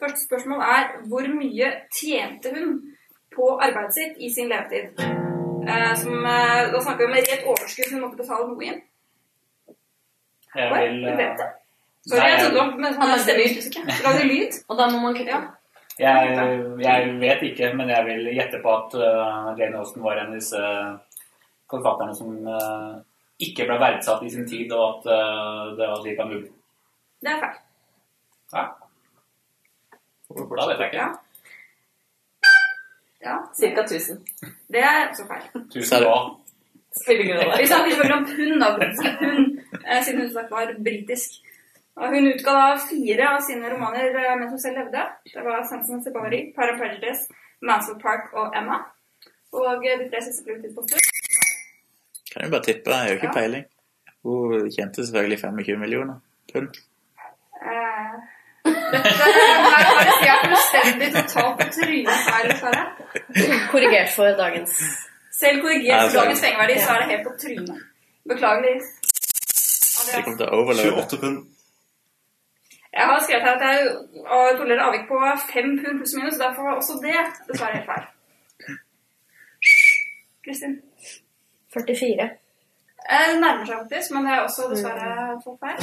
B: Første spørsmål er hvor mye tjente hun på arbeidet sitt i sin levetid? Eh, Som, eh, da snakker vi om rett overskudd hun måtte betale noe inn.
A: Jeg vil
B: du
A: eh,
B: vet det. Sorry,
A: Nei,
B: jeg trodde det var men han er stemmemusikk. Lagde lyd.
F: Og da må man kutte.
B: Ja.
A: Jeg, jeg vet ikke, men jeg vil gjette på at uh, Jane Austen var en av disse forfatterne som eh, ikke ble verdsatt i sin tid, og at uh, det var slik han mulig.
B: Det er feil.
A: Ja. Da vet jeg ikke.
B: Ja. Ja,
F: Cirka 1000.
B: det er også feil.
A: Tusen hva?
F: Spiller ingen rolle.
B: Vi snakker selvfølgelig om pund, da, Hun, eh, siden hun snakket var britisk. Og hun utga da fire av sine romaner eh, mens hun selv levde. Det var Sense Separi', 'Paraprejudice', Prejudice, Mansfield Park og Emma. Og de tre siste ble utgitt på slutt.
D: Kan jo bare tippe, jeg har jo ikke
B: Ja.
D: peiling. Hun tjente selvfølgelig 25 millioner pund.
B: Eh, Dette her sier jeg fullstendig totalt på trynet her, dessverre.
C: Korrigert for dagens
B: Selv korrigert for dagens pengeverdi, så er det helt på trynet. Beklager.
D: De
B: Andreas.
D: kommer til å overleve.
E: 28 pund.
B: Jeg har skrevet her at jeg tolererer avvik på fem pund pluss minus, derfor var også det dessverre helt feil. Kristin.
C: 44.
B: Eh, Det nærmer seg faktisk, men det er også dessverre for feil.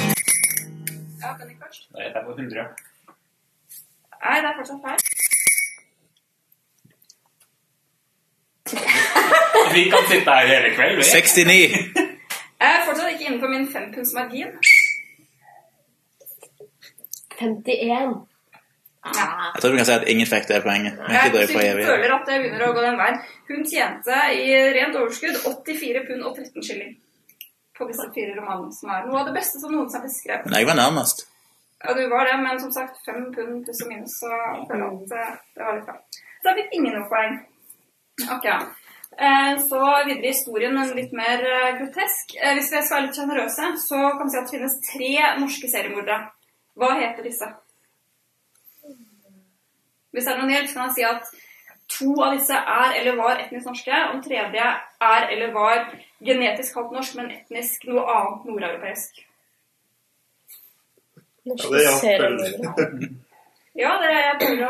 B: Ja, Benny først.
A: Nei, det er på 100.
B: Nei, det er fortsatt feil.
A: Vi kan sitte her hele kveld, vi.
D: 69!
B: Jeg er fortsatt ikke innenfor min fempundsmargin.
C: 51.
D: Jeg tror vi kan si at ingen fikk det poenget.
B: Jeg føler at det begynner å gå den veien. Hun tjente i rent overskudd 84 pund og 13 skilling på disse fire romanene, som er noe av det beste som noensinne er blitt skrevet.
D: Jeg var nærmest.
B: Ja, du var det, men som sagt, fem pund pluss og minus, så jeg føler at det var litt feil. Så da fikk ingen noe poeng. Ok. Eh, Så videre i historien, men litt mer eh, grotesk. Eh, Hvis vi skal være litt sjenerøse, så kan vi si at det finnes tre norske seriemordere. Hva heter disse? Hvis det er noen hjelp, så kan jeg si at to av disse er eller var etnisk norske, og den tredje er eller var genetisk halvt norsk, men etnisk noe annet nordeuropeisk.
E: Ja, det er
C: seriemordere.
B: Ja, det er jeg prøver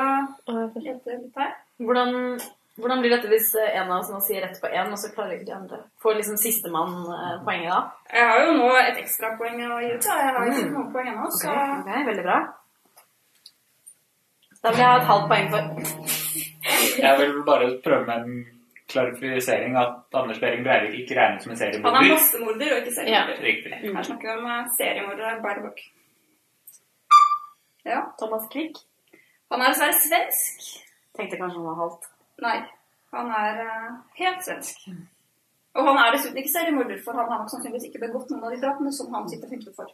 B: å hjelpe litt her.
F: Hvordan, hvordan blir dette hvis en av oss nå sier rett på én, og så klarer ikke de andre? Får liksom sistemann eh, poenget da?
B: Jeg har jo nå et ekstrapoeng å gi ut. Jeg har ikke noen poeng ennå, så
F: Ok, veldig bra. Da vil jeg ha et halvt poeng for
A: Jeg vil bare prøve med en klarifisering at Anders Behring Breivik ikke regnes som en seriemorder.
B: han er massemorder og ikke seriemorder.
A: Riktig.
B: Her snakker vi om eh, seriemordere by the book. Ja.
F: Thomas Quick.
B: Han er dessverre svensk.
F: Tenkte kanskje han var halvt.
B: Nei, han er uh, helt svensk. Og han er dessuten ikke seriemorder, for han har nok sannsynligvis ikke begått noen av de drapene som han sitter fengslet for.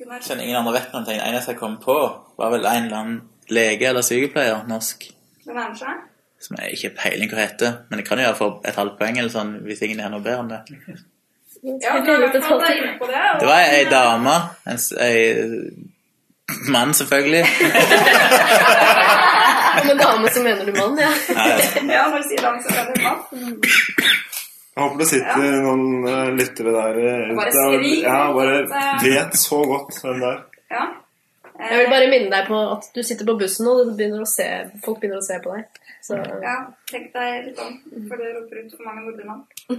B: Gunnar?
D: Kjenner ingen andre vet noen ting. Det eneste jeg kom på, var vel en eller annen lege eller sykepleier, norsk,
B: Det er det
D: som jeg ikke har peiling hva heter. Men jeg kan jo gjøre for et halvt poeng eller sånn, hvis ingen er noe bedre enn det.
B: Ja, du kan hvert inne på det. og-
D: Det var ei dame, en, ei mann selvfølgelig.
C: Med dame så mener du mann, ja.
B: Ja, når du sier dame, så mener du mann.
E: Jeg håper det sitter noen uh, lyttere der eh,
B: Bare
E: ute og
B: skrik
E: ja, bare
B: eh.
E: vet så godt hvem det er.
B: Ja.
C: Jeg vil bare minne deg på at du sitter på bussen, og begynner å se, folk begynner å se på deg. Så
B: Ja, tenk deg litt om, for det roper ut for mange nordmenn.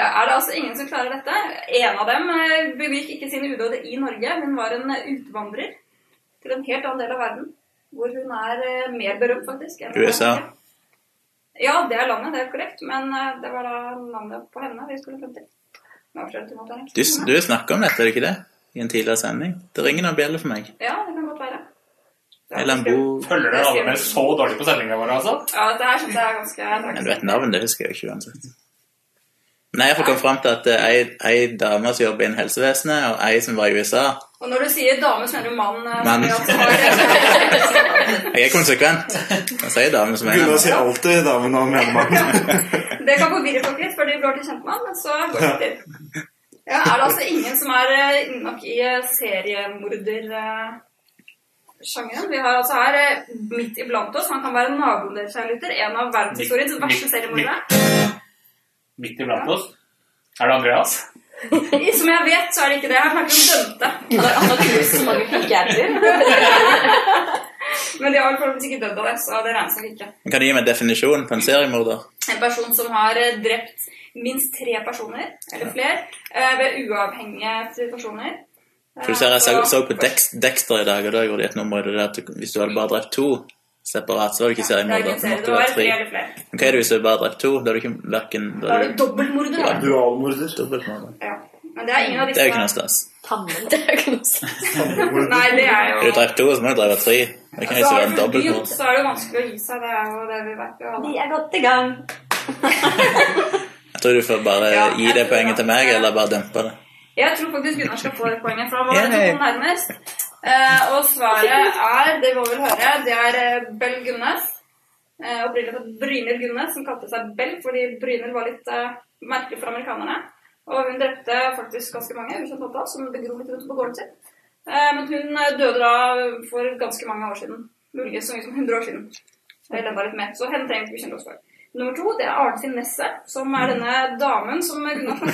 B: ja, er det altså ingen som klarer dette? En av dem eh, begikk ikke sine udåder i Norge, men var en utvandrer til en helt annen del av verden, hvor hun er mer berømt, faktisk. enn
D: USA.
B: Ja, det er landet, det er korrekt, men eh, det var da navnet på henne vi skulle frem til.
D: Du, du snakka om dette, er det ikke det? I en tidligere sending. Det ringer noen bjeller for meg.
B: Ja, det kan godt være.
D: Eller en
B: det-
D: bo...
A: Følger dere alle med så dårlig på sendingene våre, altså?
B: Ja, det er, det er ganske
D: Men du vet navn, det husker jeg ikke uansett. Men jeg har komme fram til at er ei, ei dame som jobber innen helsevesenet, og ei som var i USA.
B: Og når du sier dame, så mener du mann. eh, har-
D: Jeg er konsekvent. Jeg sier dame som er
E: Gunnar sier alltid dame når han mener mann.
B: Det kan forvirre folk litt, for de blir til kjent med han, men så går det til. Ja, er det altså ingen som er eh, nok i seriemordersjangeren? seriemorder-sjangeren? Vi har altså her eh, midt iblant oss, han kan være naboen deres, lytter, en av verdenshistoriens verste seriemordere.
A: Midt iblant oss. Er det Andreas?
B: Som jeg vet, så er det ikke det. Han snakker om dømte.
F: Han har- han har knust så mange psykiatere.
B: Men de har forhåpentligvis ikke dødd av det, så det regnes nok ikke.
D: Kan du gi meg en definisjon på en seriemorder?
B: En person som har eh, drept minst tre personer, eller flere, eh, ved uavhengige situasjoner.
D: For du ser, Jeg så,
B: Eh,
D: så på Dexter i dag, og da gjorde de et nummer i det der at hvis du hadde bare drept to separat, så var du ikke
B: Det er
D: seriemorder.
B: Ja,
D: Så
B: serie, det var flere.
D: Men hva er det hvis du bare drept to? Da er du ikke verken
B: Da er du dobbeltmorder. da.
E: Dualmorder.
D: dobbeltmorder.
B: Ja. Men det er ingen av disse Det
D: er jo ikke noe stas.
C: Det er ikke noe stas.
B: Nei, det er jo
D: Har du drept to, så må du drepe tre. Det kan ikke være en
B: begynt,
D: dobbeltmorder.
B: så er det vanskelig å gi seg. Det er jo det vi vet. jo
F: Vi er godt i gang.
D: Jeg tror du får bare
B: Ja,
D: gi det poenget til meg, eller bare dempe det.
B: Jeg tror faktisk Gunnar skal få det poenget, for han var yeah. nærmest. Eh, og svaret er, det må vi vel høre, det er eh, Bell Gunnes. Eh, opprinnelig fra Bryner Gunnes, som kalte seg Bell fordi Bryner var litt eh, merkelig for amerikanerne. Og hun drepte faktisk ganske mange ukjent pappa, som begro litt rundt på gården sin. Eh, men hun eh, døde da for ganske mange år siden. Muligens så mye som 100 år siden. Så henne trenger vi ikke bekymre oss for. Nummer to det er Arne sin Nesse, som er denne damen som Gunnar om.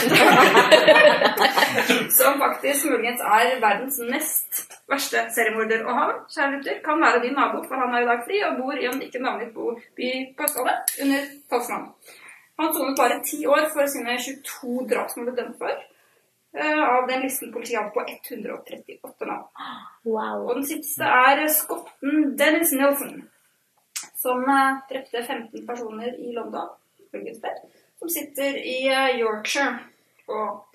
B: som faktisk muligens er verdens nest verste seriemorder. Og han, kjære lytter, kan være din nabo, for han er i dag fri og bor i en ikke navngitt by på Østlandet under falskt navn. Han sonet bare ti år for sine 22 drap som han ble dømt for. eh, Av den listen politiet hadde på 138 navn.
C: Wow.
B: Og den siste er skotten Dennis Nelson, som eh, drepte 15 personer i London, som sitter i eh, Yorkshire og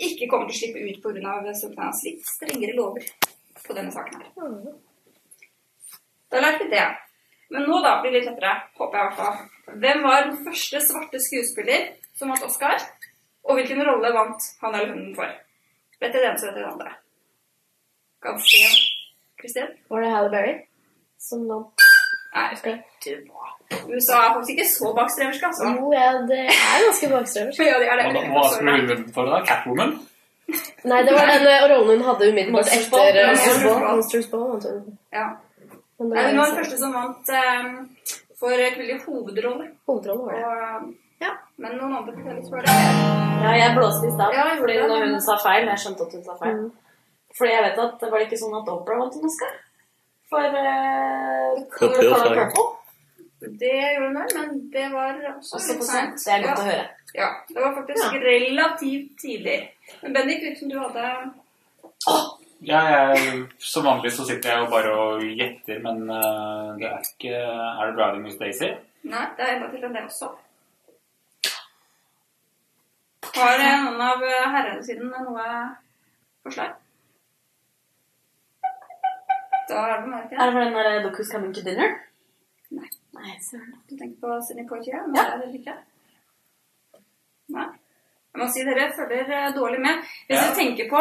B: ikke kommer til å slippe ut pga. Storbritannias litt strengere lover på denne saken her. Da lærte vi det. Men nå da blir det litt lettere, håper jeg i hvert fall. Hvem var den første svarte skuespiller som vant Oscar? Og hvilken rolle vant han eller hun for? Vet dere den som vet den andre. Ganske Kristin?
C: Var det Halle Berry som vant?
B: Nei,
C: Oscar?
B: USA er faktisk ikke så bakstreversk, altså.
C: Jo, ja, det er ganske bakstreversk.
B: Ja, det er det.
A: Hva, hva skulle hun vunnet for da? Catwoman?
C: Nei, det var den eh, rollen hun hadde umiddelbart etter eh,
B: Monsters Ball. Ja.
C: Var
B: Hun var den første som vant um, for kvinnelig hovedrolle.
C: Hovedrolle var det.
B: Og, eh,
C: Ja.
B: Men noen andre forteller litt for det.
F: Ja, jeg blåste i stad
B: Ja,
F: fordi
B: det.
F: når hun sa feil. Jeg skjønte at hun sa feil.
C: Mm.
F: Fordi jeg vet at det var ikke sånn at Oprah vant en Oscar for uh, Color Purple.
B: Det gjorde hun men det var også
F: Også
B: litt sent.
F: Det er godt å høre.
B: Ja, det var faktisk relativt tidlig. Men Bendik, liksom du hadde
A: Ja, jeg, som vanlig så sitter jeg jo bare og gjetter, men uh, det er ikke Er det 'Driving Miss Daisy'?
B: Nei, det er enda til enn det også. Har noen av eh, herrene sine noe forslag? Da er det Marke.
F: Er det for den der Docus Who's Coming to Dinner?
B: Nei.
F: Nei, søren.
B: Du tenker på Sidney Poitier? Men
F: Ja.
B: det er det ikke. Nei. Jeg må si dere følger eh, dårlig med. Hvis
A: Ja.
B: du tenker på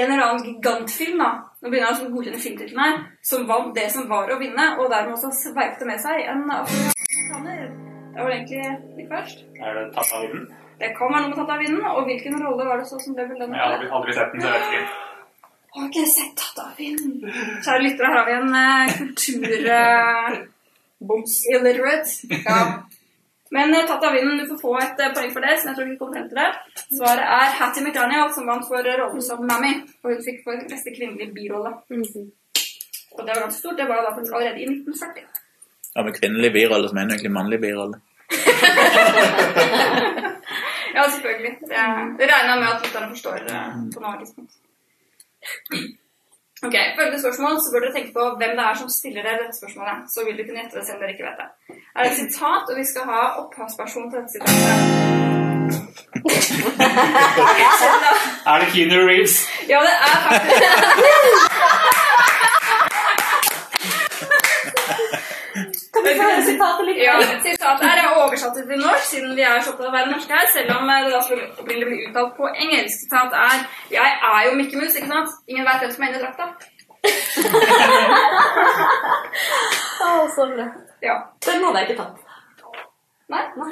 B: en eller annen gigantfilm, da Nå begynner jeg å godkjenne filmtittelen her. Som vant det som var å vinne, og dermed også sveipte med seg en afrikaner. Det var egentlig litt først.
A: Er det tatt av vinden?
B: Det kan være noe med tatt av vinden. Og hvilken rolle var det så som ble belønnet?
A: Ja, hadde vi sett den, så vet ikke.
B: Har ikke sett tatt av vinden. Kjære lyttere, her har vi en uh, kultur... Uh, Boms. Illiterate. Ja. Men uh, tatt av vinden, du får få et eh, poeng for det, som jeg tror vi kommer frem til det. Svaret er Hattie McDaniel, som vant for eh, rollen som Mammy. Og hun fikk for beste kvinnelige birolle.
C: Mhm.
B: Og det var ganske stort. Det var da faktisk allerede i 1940.
D: Ja, med kvinnelig birolle, mener jeg egentlig mannlig birolle.
B: Ja, selvfølgelig. Det, det regner jeg med at lytterne forstår på noe tidspunkt. Ok, Følgende spørsmål, så bør dere tenke på hvem det er som stiller dere dette spørsmålet. Så vil dere kunne gjette det selv om dere ikke vet det. Er det et sitat, og vi skal ha opphavsperson til dette sitatet?
A: Er det Keanu Reeves?
B: Ja, det er faktisk
F: vi får høre sitatet litt?
B: Ja, sitatet her er oversatt til norsk, siden vi er så opptatt av å være norske her, selv om eh, det da skulle bli uttalt på engelsk. Sitat er Jeg er jo Mikke Mus, ikke sant? Ingen vet hvem som er inni drakta.
C: Å, så bra.
B: Ja.
F: Den hadde jeg ikke tatt.
B: Nei, det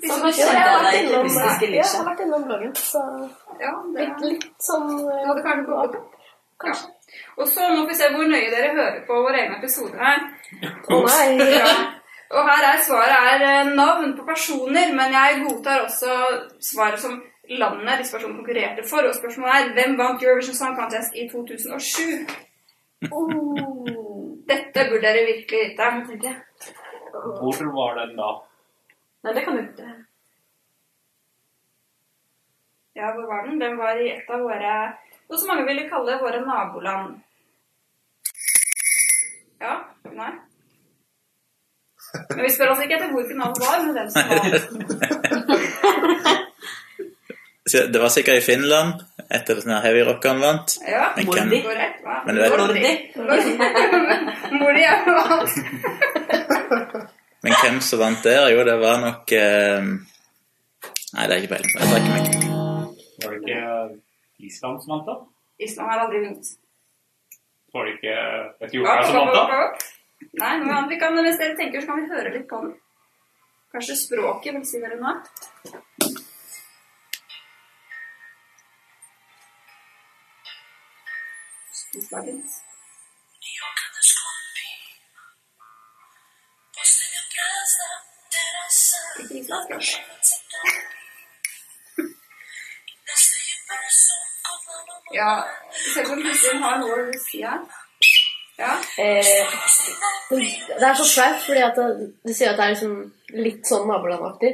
C: det,
F: kjente
C: jeg har vært innom, jeg har vært innom bloggen, så
B: Ja, det
C: litt, litt sånn
B: Du
C: eh,
B: hadde kanskje gått opp?
C: Kanskje.
B: Ja. Og så må vi se hvor nøye dere hører på våre egne episoder her.
C: Å nei.
B: Ja. Og her er svaret er eh, navn på personer, men jeg godtar også svaret som landet disse personene konkurrerte for. Og spørsmålet er hvem vant Eurovision Song Contest i 2007? Dette burde dere virkelig vite.
A: Hvor var den da?
F: Nei, det kan du ikke.
B: Ja, hvor var den? Den var i et av våre Noe som mange ville kalle våre naboland. Ja? Nei? Men vi spør altså ikke etter hvor finalen var, men hvem som vant.
D: Det var sikkert i Finland, etter at sånn her heavy rockeren vant.
B: Ja,
D: Men
F: Mordi.
D: hvem- Men du vet-
B: Mordi. Mordi er vant.
D: Men hvem som vant der? Jo, det var nok eh, Nei, det er ikke peiling. Jeg trekker meg.
A: Var det ikke Island som vant, da?
B: Island har aldri vunnet.
A: Var det ikke et
B: jordbær
A: som vant, da?
B: Nei, men vi kan, hvis dere tenker, så kan vi høre litt på den. Kanskje språket vil si dere noe? Storslagent. Ikke islandsk, kanskje? Ja, selv om Kristin har noe å si her. Ja.
C: Eh, det er så flaut, fordi at det, du sier at det er liksom litt sånn nabolandaktig.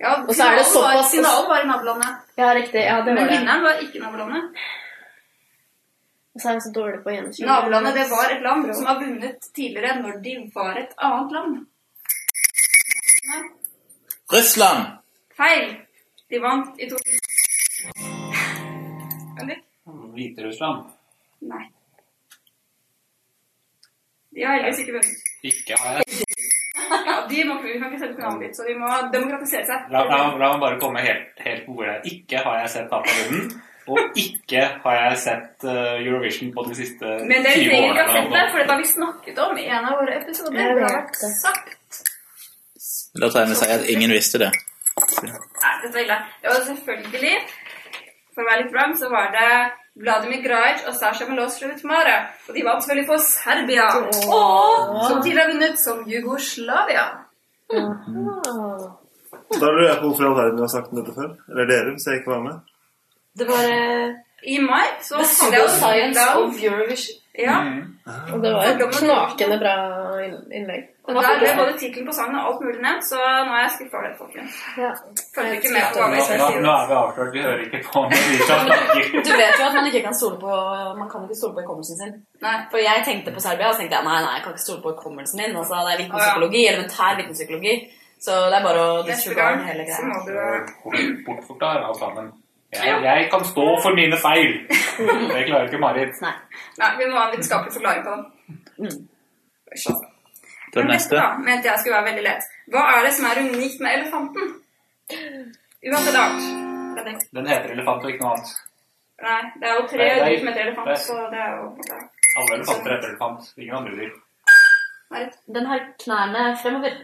B: ja
C: Og så er det såpass-
B: Finalen var i nabolandet.
C: Ja, riktig. Ja, det var det.
B: vinneren var ikke nabolandet.
C: Og så er jeg så dårlig på å gjenkjenne.
B: Nabolandet det var et land som har vunnet tidligere når de var et annet land. Nei,
D: Russland!
B: feil. De vant i 2000.
A: Hviterussland.
B: Nei. De har heldigvis ikke vunnet.
A: Ikke har jeg
B: Ja, de må, vi kan ikke sette programmet ditt, så de må demokratisere seg.
A: La, la, la meg bare komme helt, helt på bordet. Ikke har jeg sett Tap og ikke har jeg sett eh, Eurovision på de siste 20 årene.
B: Men dere trenger ikke ha sett det, for det har vi snakket om i en av våre episoder. Det har vært sagt.
D: Da tar jeg med seg at ingen visste det.
B: Nei, dette var ille. Det var selvfølgelig, for å være litt vrang, så var det Vladimir Grajic og Sasha Milosevic Mara. Og de vant selvfølgelig for Serbia. Som tidligere har vunnet som Jugoslavia.
C: Ah.
E: Da lurer jeg på hvorfor i all verden du har sagt dette før. Eller dere, hvis jeg ikke var med.
F: Det var eh,
B: I mai så hadde jeg Science
F: of Eurovision.
B: Ja,
C: Og det var et knakende bra inn- innlegg.
B: og der ble både tittelen på sangen og alt mulig nevnt, så nå er jeg skuffa over det, folkens.
C: Ja.
B: Følger ikke med på hva
A: Nå,
B: vi skal
A: nå,
B: si.
A: nå er vi avslørt. Vi hører ikke på når vi snakker.
F: Du vet jo at man ikke kan stole på Man kan ikke stole på hukommelsen sin.
B: Nei.
F: For jeg tenkte på Serbia, og så tenkte jeg nei, nei, jeg kan ikke stole på hukommelsen min. Altså, det er vitenpsykologi, elementær vitenpsykologi. Så det er bare å
B: Neste
F: disregard
B: gang
F: hele
B: så
F: greia.
B: må du
A: Bortforklar alt sammen. Jeg, jeg kan stå for mine feil. Det klarer ikke Marit.
F: Nei.
B: Nei, vi må ha en vitenskapelig forklaring på det. Sånn.
D: Den neste.
B: da, mente jeg skulle være veldig lett. Hva er det som er unikt med elefanten? Uansett art.
A: Den heter elefant og ikke noe annet.
B: Nei, det er jo tre dyr som heter elefant, så det er jo
A: Alle elefanter heter elefant. Ingen andre dyr.
B: Marit.
F: Den har knærne fremover.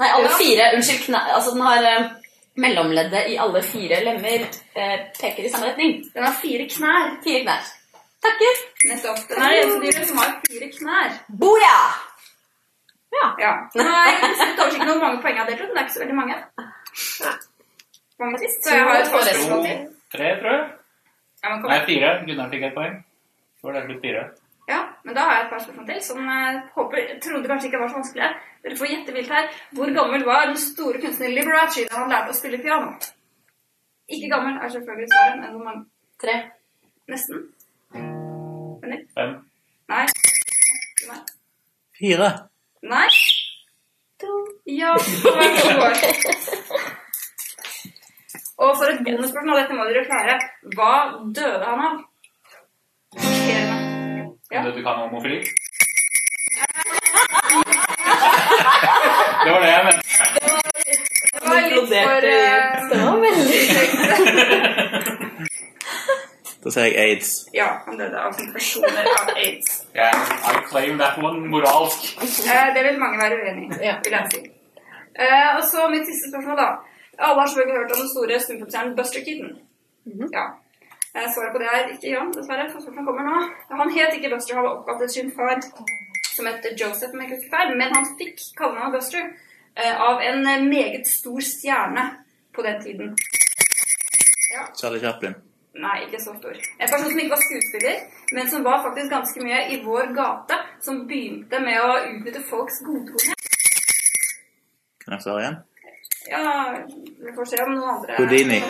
F: Nei, alle
B: Ja.
F: fire. Unnskyld. knær... altså, den har eh, mellomleddet i alle fire lemmer eh, peker i samme retning.
B: Den har fire knær.
F: Fire knær. Takker.
B: Nettopp. Den er det eneste dyret som har fire knær.
F: Boja!
B: Ja. ja. Nei, jeg ikke noen hvor mange poeng jeg har delt ut, men det er ikke så veldig mange. Mange sist, så jeg har et par spørsmål til.
A: Tre, tror jeg.
B: Ja,
A: Nei, fire. Gunnar fikk et poeng. Så var det blitt fire.
B: Ja, men da har jeg et par spørsmål til som jeg håper, trodde kanskje ikke var så vanskelig. Dere får gjette vilt her. Hvor gammel var den store kunstneren Liberace da han lærte å spille piano? Ikke gammel er selvfølgelig svaret, men hvor mange?
F: Tre.
B: Nesten. Benny?
A: Fem.
B: Nei. Nei.
D: Fire.
B: Nei. To. Ja, det var to år. Og for et bonusspørsmål, dette må dere klare. Hva døde han av? Sjokkerende. Ja.
A: Du kan homofili? Det var det jeg mente.
B: Det var litt for eh,
F: Det var veldig
D: Da sier jeg aids.
B: Ja, han døde av komplikasjoner av aids.
A: Yeah, I claim that one moralsk.
B: Eh, det vil mange være uenig i, vil jeg si. Eh, og så mitt siste spørsmål, da. Alle har selvfølgelig hørt om den store stumfilmstjernen Buster Keaton. Ja. Eh, svaret på det er ikke Jan, dessverre. for Spørsmålet kommer nå. Han het ikke Buster, han var oppkalt etter sin far, som het Joseph, om jeg ikke feil. Men han fikk kallenavnet Buster eh, av en eh, meget stor stjerne på den tiden.
D: Charlie Chaplin.
B: Nei, ikke så stor. En person som ikke var skuespiller, men som var faktisk ganske mye i vår gate, som begynte med å utnytte folks godtroenhet.
D: Kan jeg svare igjen?
B: Ja, vi får se om noen andre
D: Houdini.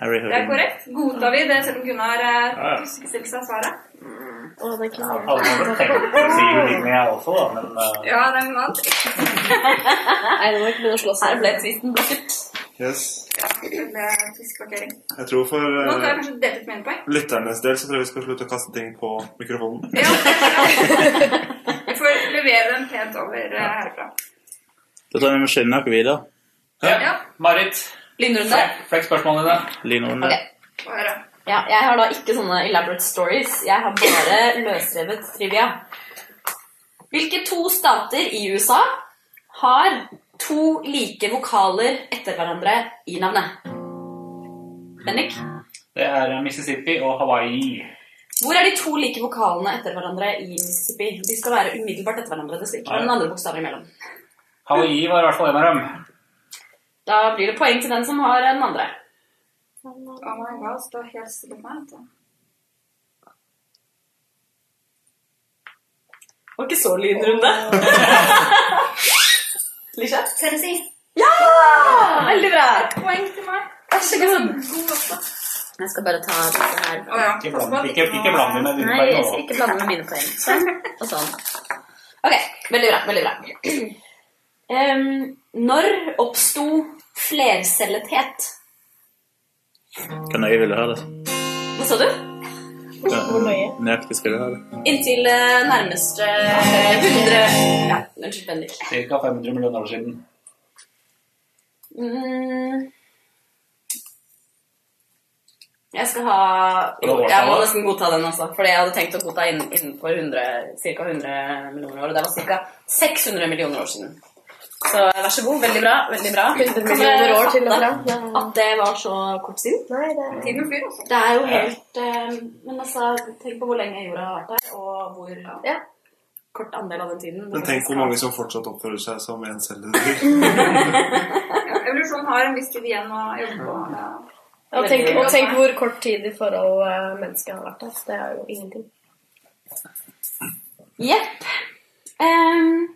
D: Harry
B: Det er korrekt. Godtar vi det, selv om Gunnar eh, husker selv seg svaret?
C: Å, det kunne jeg.
A: Alle må vel tenke å si jeg også, da, men uh...
B: Ja, det er noe annet.
C: Nei, nå må vi ikke begynne å slåss
F: Her ble tvisten blokket.
E: Yes.
B: Ja, tviskparkering.
E: Jeg tror for eh,
B: poeng.
E: lytternes del så tror jeg vi skal slutte å kaste ting på mikrofonen.
B: Ja, vi får levere den pent over uh, herfra.
D: Da tar vi må skynde oss videre.
A: ja.
B: Ja.
A: Marit,
F: Lynrunde.
A: flekk spørsmålene dine.
D: Lynrunde.
B: Okay.
F: Ja, jeg har da ikke sånne elaborate stories. Jeg har bare løsrevet trivia. Hvilke to stater i USA har to like vokaler etter hverandre i navnet? Bennik,
A: Det er Mississippi og Hawaii.
F: hvor er de to like vokalene etter hverandre i Mississippi? De skal være umiddelbart etter hverandre. Det skal ikke være noen andre bokstaver imellom.
A: Hawaii var i hvert fall en av dem.
F: Da blir det poeng til den som har den andre.
B: Oh my god, stå helt stille på meg.
F: Det var ikke så lydrunde. Lisha?
B: Tennessee.
F: Ja! Veldig bra.
B: Poeng til meg.
F: Vær så god. Jeg skal bare ta dette her.
B: Oh, ja.
A: Ikke bland, ikke, ikke bland med dine
F: Nei, jeg skal ikke blande med mine poeng. Sånn og sånn. Ok, veldig bra. veldig bra. Um, når oppsto flercellethet?
D: Hvor nøye vil du ha det?
F: Hva sa du?
C: Hvor nøye?
D: Nøyaktig skal du ha det.
F: Inntil eh, nærmeste 100 Ja, unnskyld, Bendik.
A: Cirka 500 millioner år siden.
F: Mm. Jeg skal ha jeg må nesten godta den, altså. Fordi jeg hadde tenkt å godta innen, innenfor 100, ca. 100 millioner år. Og det var ca. 600 millioner år siden. Så vær så god. Veldig bra. veldig bra.
C: 100
F: Kan
C: millioner år til og fra.
F: At det var så kort siden?
C: Nei, det
B: Tiden flyr, altså.
F: Det er jo helt eh, Men altså, tenk på hvor lenge jorda har vært her, og hvor
C: Ja.
F: kort andel av den tiden
E: Men tenk hvor mange som fortsatt oppfører seg som encelledyr.
B: Ja, evolusjonen har en viss tid igjen å jobbe på. Ja.
C: Og tenk, og tenk hvor kort tid i forhold uh, mennesket har vært her. Det er jo ingenting.
F: Jepp. Ehm,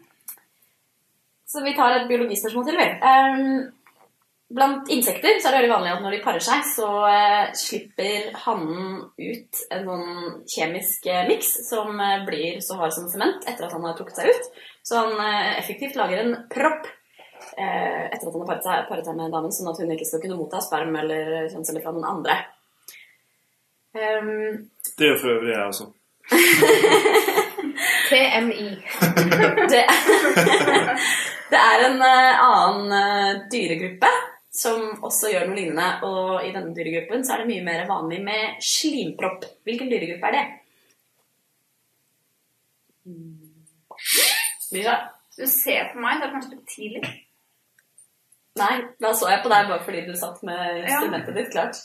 F: så vi tar et biologispørsmål til, vi. Ehm, blant insekter så er det veldig vanlig at når de parer seg, så eh, slipper hannen ut en sånn kjemisk eh, miks som eh, blir så hard som sement etter at han har trukket seg ut. Så han effektivt lager en propp. eh, etter at han har paret seg, paret seg med damen, sånn at hun ikke skal kunne motta sperm eller kjønnsceller fra noen andre. Um...
E: Det gjør for øvrig jeg også.
C: TMI.
F: det, det er en eh, annen eh, dyregruppe som også gjør noe lignende, og i denne dyregruppen så er det mye mer vanlig med slimpropp. Hvilken dyregruppe er det? Misha?
B: Du ser på meg, så er det kanskje litt tidlig.
F: Nei, da så jeg på deg bare fordi du satt med instrumentet ditt klart.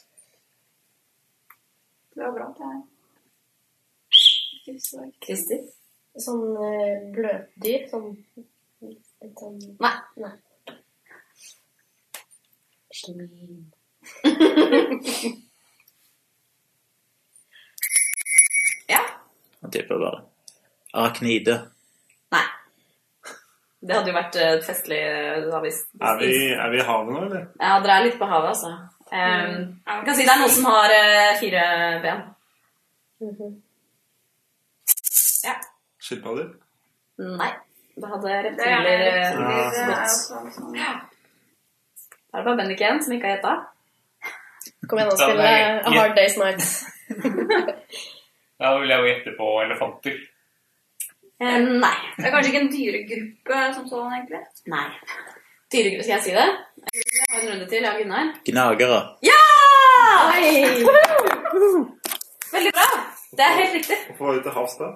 B: Det var bra. at jeg
F: Kristi?
C: Sånn eh, bløtdyr. Sånn litt sånn
F: Nei.
C: Nei. Slim.
F: Ja.
D: Han tipper bare. Arachnide.
F: Nei. Det hadde jo vært eh, festlig eh, da hvis,
E: Er vi, er vi i havet nå, eller?
F: Ja, dere er litt på havet, altså. Um, jeg kan si det er noen som har uh, fire ben.
C: Mhm.
F: Ja.
E: Skilpadder?
F: Nei. Det hadde
B: Det er
F: reptiler eh,
B: er
F: gått.
B: også sånn.
F: Da er det bare Bendik igjen som ikke har gjetta.
C: Kom igjen og
A: Da jeg-
C: A Hard Day's Night.
A: Da vil jeg jo gjette på elefanter.
F: Eh, nei.
B: Det er kanskje ikke en dyregruppe som sånn, egentlig.
F: Nei. Dyregruppe, skal jeg si det? Jeg har en runde til. Ja, Gunnar.
D: Gnagere.
F: Ja! Veldig bra. Det er helt riktig.
E: Hvorfor var du til havs da?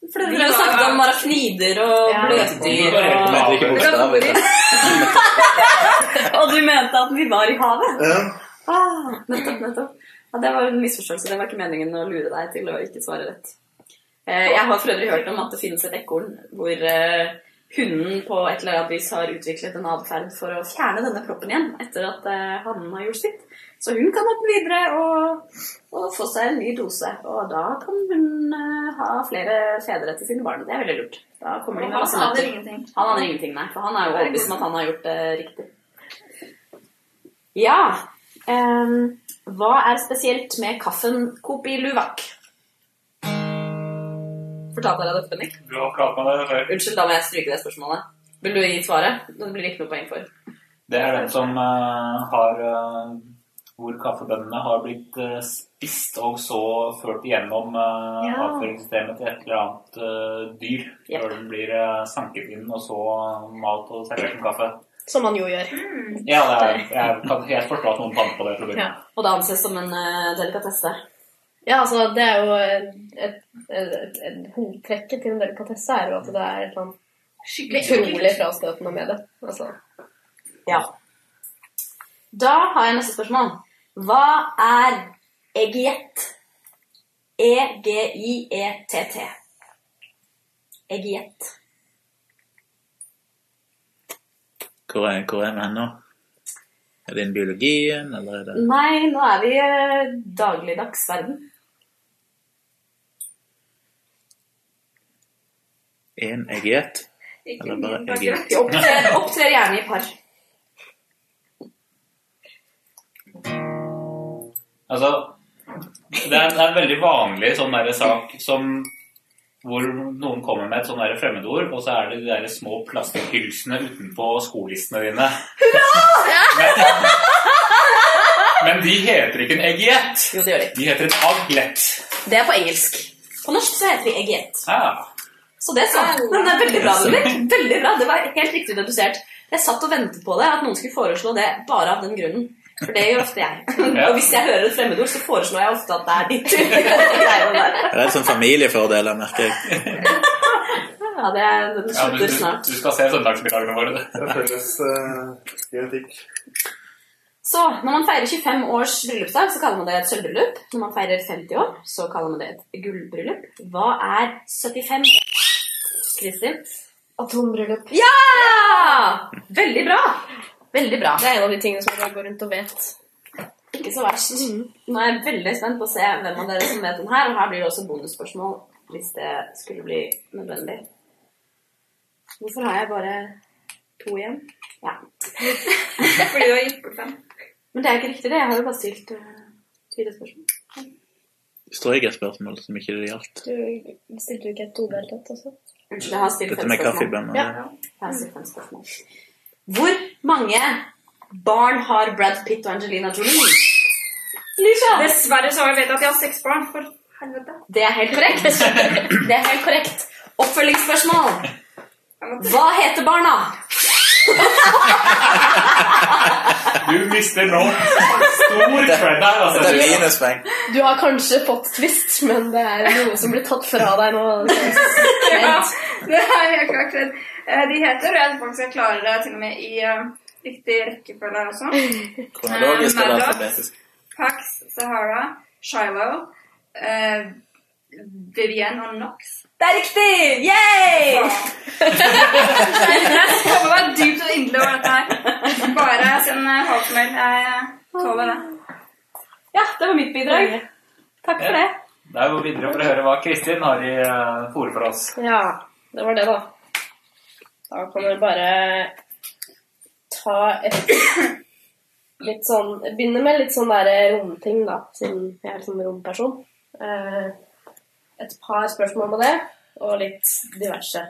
F: For dere har snakket om arachnider og
C: Ja.
F: bløtdyr og. Og du mente at vi var i havet?
E: Ja.
F: Ah, nettopp, nettopp. Ja, det var en misforståelse. Det var ikke meningen å lure deg til å ikke svare rett. Eh, jeg har for øvrig hørt om at det finnes et ekorn hvor eh, hunden på et eller annet vis har utviklet en atferd for å fjerne denne proppen igjen etter at eh, hannen har gjort sitt. Så hun kan hoppe videre og, og få seg en ny dose. Og da kan hun eh, ha flere fedre til sine barn. Det er veldig lurt. Da kommer de med
B: Han aner ingenting.
F: Han aner ingenting, nei. For han er jo overbevist om at han har gjort det riktig. Ja. Um, hva er spesielt med kaffen Kopi Luwak? Fortalte jeg deg dette, Bennik?
A: Du har pratet med det før.
F: Unnskyld, da må jeg stryke det spørsmålet. Vil du gi svaret? Det blir ikke noe poeng for.
A: Det er den som uh, har uh, Hvor kaffebønnene har blitt uh, spist og så ført igjennom uh,
F: Ja.
A: avføringssystemet til et eller annet dyr.
F: Yep.
A: Før den blir sanket inn og så malt og servert som kaffe.
C: Som man jo gjør.
A: Ja, det er, jeg kan helt forstå at noen fant på det.
C: Ja.
F: Og det anses som en uh, delikatesse.
C: Ja, altså, det er jo et, et, et, et hovedtrekket til en delikatesse er jo at det er et eller annet
B: Skikkelig
C: utrolig frastøtende med det. Altså,
F: Ja. Da har jeg neste spørsmål. Hva er egiett? E E-g-i-e-t-t. Egiett.
D: Hvor er, hvor er vi hen nå? Er det innen biologien, eller er det
F: Nei, nå er vi i eh, dagligdags verden.
D: Én eget?
B: Ikke
D: Eller bare
B: jeg
D: egget?
F: Opptrer, opptrer gjerne i par.
A: Altså, det er, det er en veldig vanlig sånn der sak som hvor noen kommer med et sånn der fremmedord, og så er det de der små plastikkhylsene utenpå skolissene dine. Men, men de heter ikke en eggiett.
F: Jo, det gjør de.
A: De heter en aglett.
F: Det er på engelsk. På norsk så heter vi eggiett.
A: Ah,
F: Så det sant. Men det er veldig bra, Ludvig. Veldig bra. Det var helt riktig dedusert. Jeg satt og ventet på det, at noen skulle foreslå det bare av den grunnen. For det gjør ofte jeg. Og hvis jeg hører et fremmedord, så foreslår jeg ofte at det er ditt.
D: Det er sånn familiefordeler, merker jeg.
F: Ja, det er, den
A: ja, du,
F: slutter snart.
A: du skal se søndagsmiddagene våre. du.
E: Det føles uh, genetikk.
F: Så når man feirer 25 års bryllupsdag, så kaller man det et sølvbryllup. Når man feirer 50 år, så kaller man det et gullbryllup. Hva er 75 år? Kristin?
C: atombryllup.
F: Ja! Veldig bra. Veldig bra.
C: Det er en av de tingene som jeg går rundt og vet.
F: Ikke så verst. Nå er jeg veldig spent på å se hvem av dere som vet den her, og her blir det også bonusspørsmål hvis det skulle bli nødvendig. Hvorfor har jeg bare to igjen? Ja.
B: Fordi du har gitt bort fem.
F: Men det er ikke riktig, det. Jeg har jo bare stilt uh, fire spørsmål.
D: Strøk et spørsmål som ikke det gjaldt.
C: Du stilte jo ikke et todelt et også?
F: Unnskyld, jeg har stilt
D: Dette
F: fem
D: med
F: spørsmål.
D: kaffebønner.
C: Ja.
F: Jeg har stilt fem spørsmål. Hvor mange barn har Brad Pitt og Angelina Jolie? Lisha!
B: Dessverre så har jeg vet at jeg har seks barn. For helvete.
F: Det er helt korrekt. Det er helt korrekt. Oppfølgingsspørsmål. Hva heter barna?
A: Du mister nå stor cred her, altså.
D: Det er minuspoeng.
C: Du har kanskje fått twist, men det er noe som blir tatt fra deg nå.
B: Ja, det er helt klart redd. Eh, De heter, tror faktisk jeg klarer det til og med i eh, riktig rekkefølge her også.
D: Kronologisk
B: Eh,
D: eller alfabetisk?
B: Pax, Sahara, Shiloh, eh, Vivienne og Knox.
F: Det er riktig! Yay!
B: Jeg kommer meg dypt og inderlig over dette her. Bare send eh, hatmail. Jeg tåler det.
F: Ja, det var mitt bidrag. Takk for det.
A: Da går vi videre for å høre hva Kristin har i uh, fòret for oss.
C: Ja, det var det, da. Da kan dere bare ta et litt sånn Begynne med litt sånn der romting, da, siden jeg er sånn romperson. Eh, et par spørsmål med det, og litt diverse.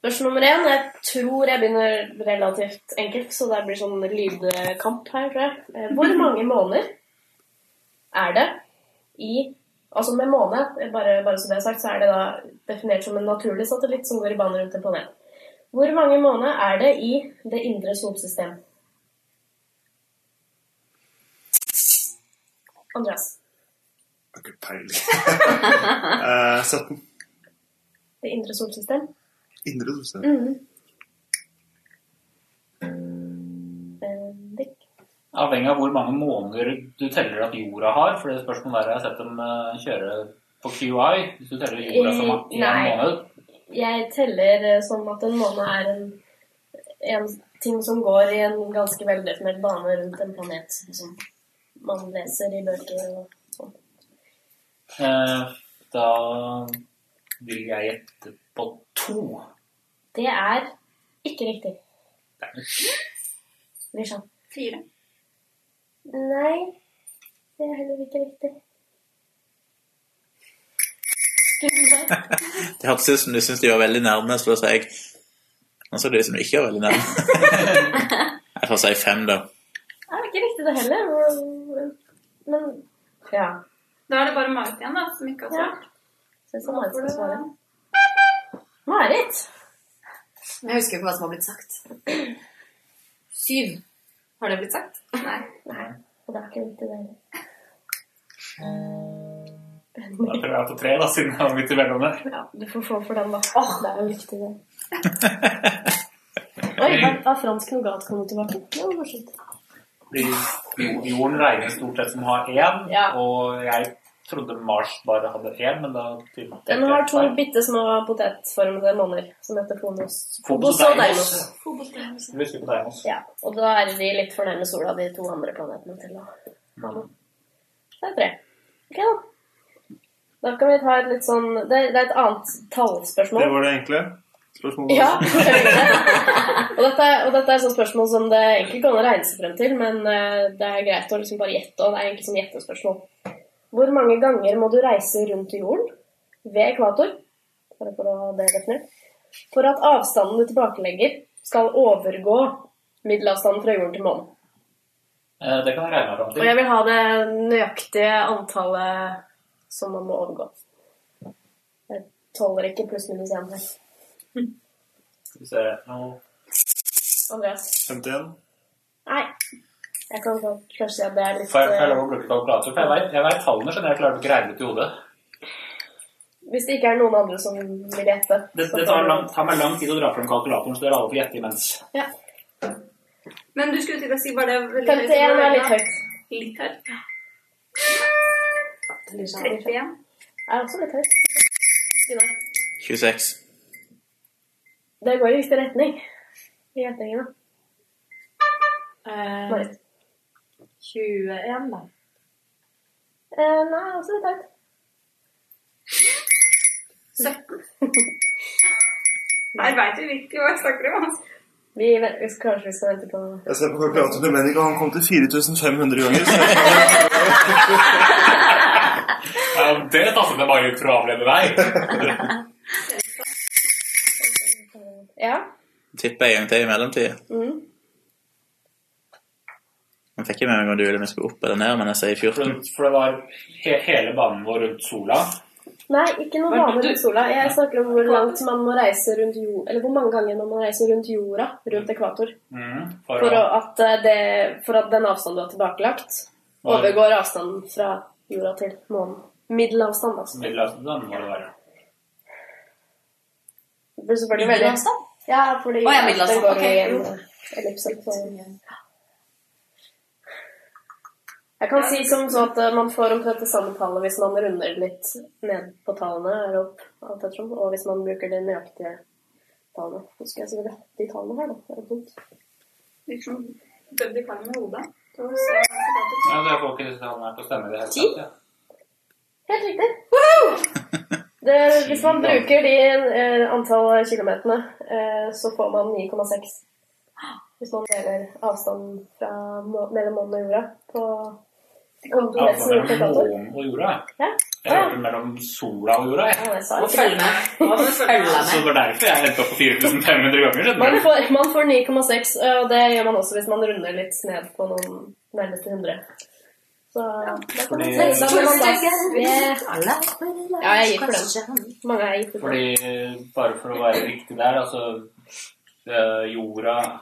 C: Spørsmål nummer én. Jeg tror jeg begynner relativt enkelt, så det blir sånn lydkamp her, tror jeg. Eh, Hvor mange måneder er det i Altså med måne, bare, bare så det er sagt, så er det da definert som en naturlig satellitt som går i bane rundt en planet. Hvor mange måneder er det i det indre solsystem? Andreas.
E: Jeg har ikke peiling. Eh, 17.
C: Det indre solsystem?
E: Indre solsystem.
C: Mm.
A: Avhengig av hvor mange måneder du teller at jorda har. For det spørsmålet der har sett dem eh, kjøre på QI. Hvis du teller jorda som en
C: nei.
A: måned.
C: Jeg teller sånn som at en måned er en, en ting som går i en ganske veldefinert bane rundt en planet. Som man leser i bøker og
A: da vil jeg gjette på to.
C: Det er ikke riktig. Lisha.
B: Fire.
C: Nei, det er heller ikke riktig.
D: Det hørtes ut som du syntes de var veldig nærme, så da sa jeg Nå så det ut som du ikke var veldig nærme. Jeg får si fem, da.
C: Det er ikke riktig det heller. Men ja.
B: Da er det bare Marit igjen, da, som ikke har
C: ja.
B: svart.
C: Syns det Marit skal svare. Marit.
F: Jeg husker ikke hva som har blitt sagt. Syv. Har det blitt sagt?
B: Nei.
C: Nei, og det er ikke riktig det heller.
A: Da prøver jeg på tre, da, siden jeg var midt imellom der.
C: Ja, du får få for den, da. Åh, det er jo viktig, det. Oi, har, fransk nougat kommet tilbake? Det var morsomt.
A: Jorden regnes stort sett som har én,
C: Ja.
A: og jeg trodde Mars bare hadde én, men da
C: Den har to bitte små potetformede måner som heter Fonos.
A: Phobos
C: Phobos og Deimos.
A: Fobos og husker på Deimos.
C: Ja, og da er de litt for nærme sola, de to andre planetene til å ha noe. Det er tre. Ok, da. Da kan vi ta et litt sånn Det, det er et annet tallspørsmål.
E: Det var det enkle spørsmålet.
C: Ja, og dette, er- og dette er sånn spørsmål som det egentlig går an å regne seg frem til, men eh, det er greit å liksom bare gjette, og det er egentlig sånn gjettespørsmål. Hvor mange ganger må du reise rundt jorden ved ekvator, bare for å ha det definert, for at avstanden du tilbakelegger skal overgå middelavstanden fra jorden til månen?
A: Eh, Det kan jeg regne meg fram
C: Og jeg vil ha det nøyaktige antallet som man må overgå. Jeg tåler ikke pluss minus én her.
A: Skal vi se nå.
C: Andreas?
E: 51.
C: Nei. Jeg kan kanskje si at det er litt
A: Får jeg,
C: eh,
A: lov å bruke kalkulator? For jeg vet, tallene, skjønner jeg. Klarer ikke å regne ut i hodet.
C: Hvis det ikke er noen andre som vil gjette.
A: Det, det tar, lang, tar meg lang tid å dra fram kalkulatoren, så dere alle får gjette imens.
C: Ja.
B: Men du skulle til å si var det veldig
C: 51 er litt høyt.
B: Litt høyt.
C: 31
B: 31.
C: er også litt høyt.
D: 26.
C: Det går i riktig retning i gjettingene.
F: Eh,
C: Marit.
F: 21, da.
C: Eh, nei, også litt høyt.
B: 17. Her veit vi virkelig hva jeg snakker om. Altså.
C: Vi, vet- vi skal, kanskje vi skal vente på
E: Jeg ser på kalkulatoren til Bennik, og han kom til 4500 ganger. Så
A: Ja, det tasset jeg bare ut for å avlede deg.
C: Ja.
D: tippe en gang til i mellomtida.
C: Mhm.
D: Jeg fikk ikke med meg om du ville vi skulle opp eller ned, men jeg sier 14.
A: for det var he hele banen vår rundt sola.
C: Nei, ikke noe bane rundt sola. Jeg snakker om hvor langt man må reise rundt jord, eller hvor mange ganger man må reise rundt jorda, rundt ekvator,
A: Mm, For,
C: for, at, eh, det, for at den avstanden du har tilbakelagt, overgår avstanden fra jorda til månen. Middelavstand, altså.
A: middelavstand må det være.
C: Det blir selvfølgelig veldig
F: Middelavstand?
C: Ja, fordi
F: oh, ja,
C: den
F: middelavstand.
C: går
F: Ok,
C: i en
F: jo.
C: eh, ellipse. Så. Jeg kan si som så at eh, man får omtrent det samme tallet hvis man runder litt ned på tallene, her opp, alt ettersom, og hvis man bruker de nøyaktige tallene. Nå skal jeg selvfølgelig de tallene her, da. Det er dumt.
B: Virker som Buddy kan med hodet.
A: Ja, så får ikke disse tallene her til å stemme i det hele tatt. Ja.
C: Helt riktig. Det, hvis man bruker de eh, antall kilometerne, eh, så får man 9,6. Hvis man deler avstanden fra mellom månen og jorda på
A: Altså
C: kontinentet til
A: mellom månen og jorda.
C: Ja.
A: Jeg hørte mellom sola og jorda.
C: Ja,
F: Må følge
C: det.
F: med.
A: Så det var derfor jeg endte opp på 4500 ganger.
C: Man får, man får 9,6, og det gjør man også hvis man runder litt ned på noen nærmeste 100. Så da kan man sammen en Ja, jeg gir for den. Mange er gitt for den.
A: Fordi bare for å være riktig der, altså jorda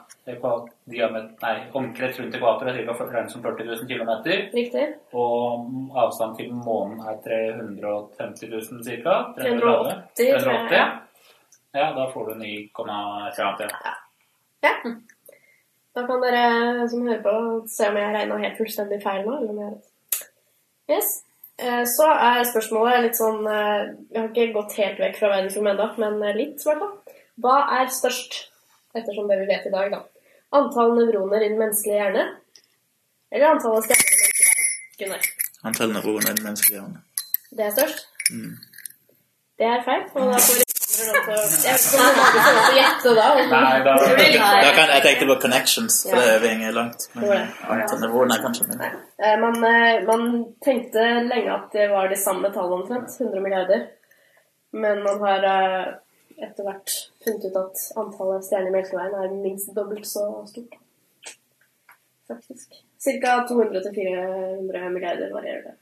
A: diamet- nei, Omkrets rundt ekvator er ca. 40 000 km.
C: Riktig.
A: Og avstand til månen er 350 000 ca.
C: 380, tror jeg, ja.
A: Ja, da får du 9, et eller annet. Ja.
C: Ja. Da kan dere som hører på, se om jeg regna helt fullstendig feil nå. eller om jeg. Yes. Eh, Så er spørsmålet litt sånn Jeg Vi har ikke gått helt vekk fra verdensrommet ennå, men eh, litt, i hvert fall. Hva er størst, ettersom det vi vet i dag, da? Antall nevroner i den menneskelige hjerne? Eller antallet stjerner i den menneskelige hjerne? Gunnar.
D: Antall nevroner i den menneskelige hjerne.
C: Det er størst?
D: Mm.
C: Det er feil. Og da får Jeg
D: tenkte på connections, for det er vi ikke langt. Men
C: er
D: antall nevroner kanskje. Men.
C: Eh, Man, eh, man tenkte lenge at det var de samme tallene omtrent, 100 milliarder. Men man har eh, etter hvert funnet ut at antallet stjerner i Melkeveien er minst dobbelt så stort. Faktisk. Ca. 200-400 milliarder varierer det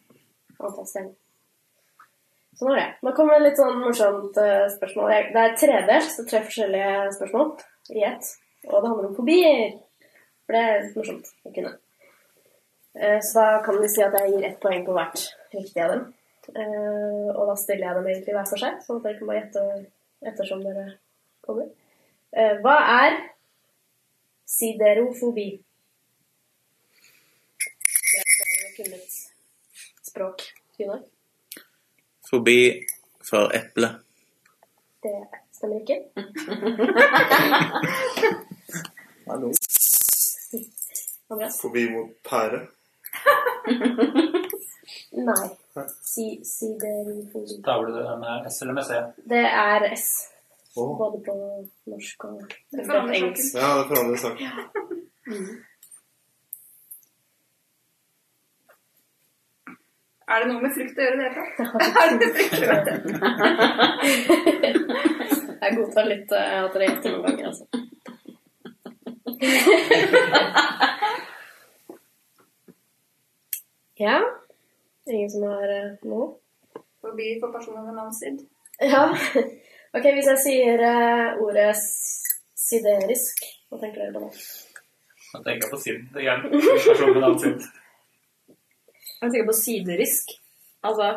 C: antall stjerner. Sånn er det. Nå kommer det litt sånn morsomt eh, spørsmål. Det er tredelt, så tre forskjellige spørsmål i ett. Og det handler om fobier. For det er litt morsomt å kunne. Eh, Så da kan vi si at jeg gir ett poeng på hvert riktig av dem. Eh, Og da stiller jeg dem egentlig hver for seg, sånn at dere kan bare gjette ettersom dere kommer. Eh, Hva er siderofobi? Det er kun et språk. Gunnar?
D: Fobi for eple.
C: Det stemmer ikke.
D: Hallo.
C: Andreas?
E: Forbi mot pære.
C: Nei. Si, siderofobi.
A: tar du det med S eller med C.
C: Det er S.
E: Oh.
C: Både på norsk og
B: Det forandrer
C: engelsk.
E: Ja, det forandrer saken.
B: Er det noe med frukt å gjøre det? gjøre det?
C: Jeg godtar litt uh, at dere gjetter noen ganger, altså. ja. Ingen som har uh, noe?
B: Forbi for personer med navn Sid.
C: Ja. Ok, hvis jeg sier uh, ordet siderisk, hva tenker dere på nå?
A: Jeg tenker på Sid igjen. Person med navn Sid.
F: Jeg tenker på siderisk. Altså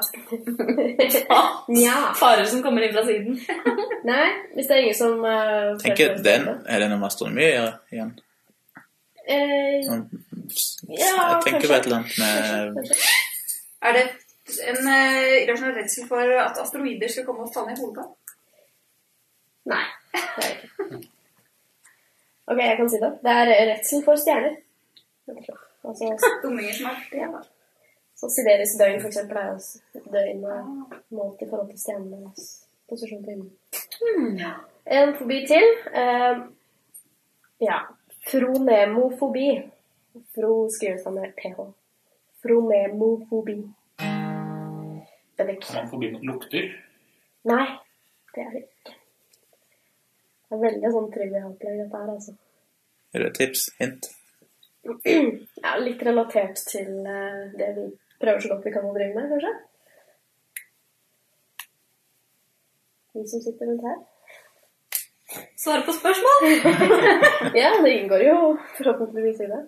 C: ja.
F: farer som kommer inn fra siden.
C: Nei, hvis det er ingen som uh,
D: Tenker den Er det noe med astronomi å gjøre igjen?
C: Eh,
D: Sånn,
C: Ja,
D: jeg tenker på
C: kanskje.
D: et eller annet med
B: Er det en uh, irrasjonell redsel for at asteroider skal komme og falle i hodet?
C: Nei, det er ikke. Ok, jeg kan si det. Det er redsel for stjerner. Altså,
B: Dumminger som er det, da.
C: så Sideris døgn, for eksempel, er også døgn målt i forhold til stjernenes posisjon på himmelen. En fobi til. Uh, ja. Fronemofobi. Fro skrives da med ph. Fronemofobi. Bendik.
A: Er man fobi mot lukter?
C: Nei, det er det ikke. Det er veldig sånn trivia-opplegg, dette her, altså.
D: Er det et tips? Hint?
C: Ja, litt relatert til eh, det vi prøver så godt vi kan å drive med, kanskje. Vi som sitter rundt her.
F: Svare på spørsmål?
C: Ja, det inngår jo forhåpentligvis i det.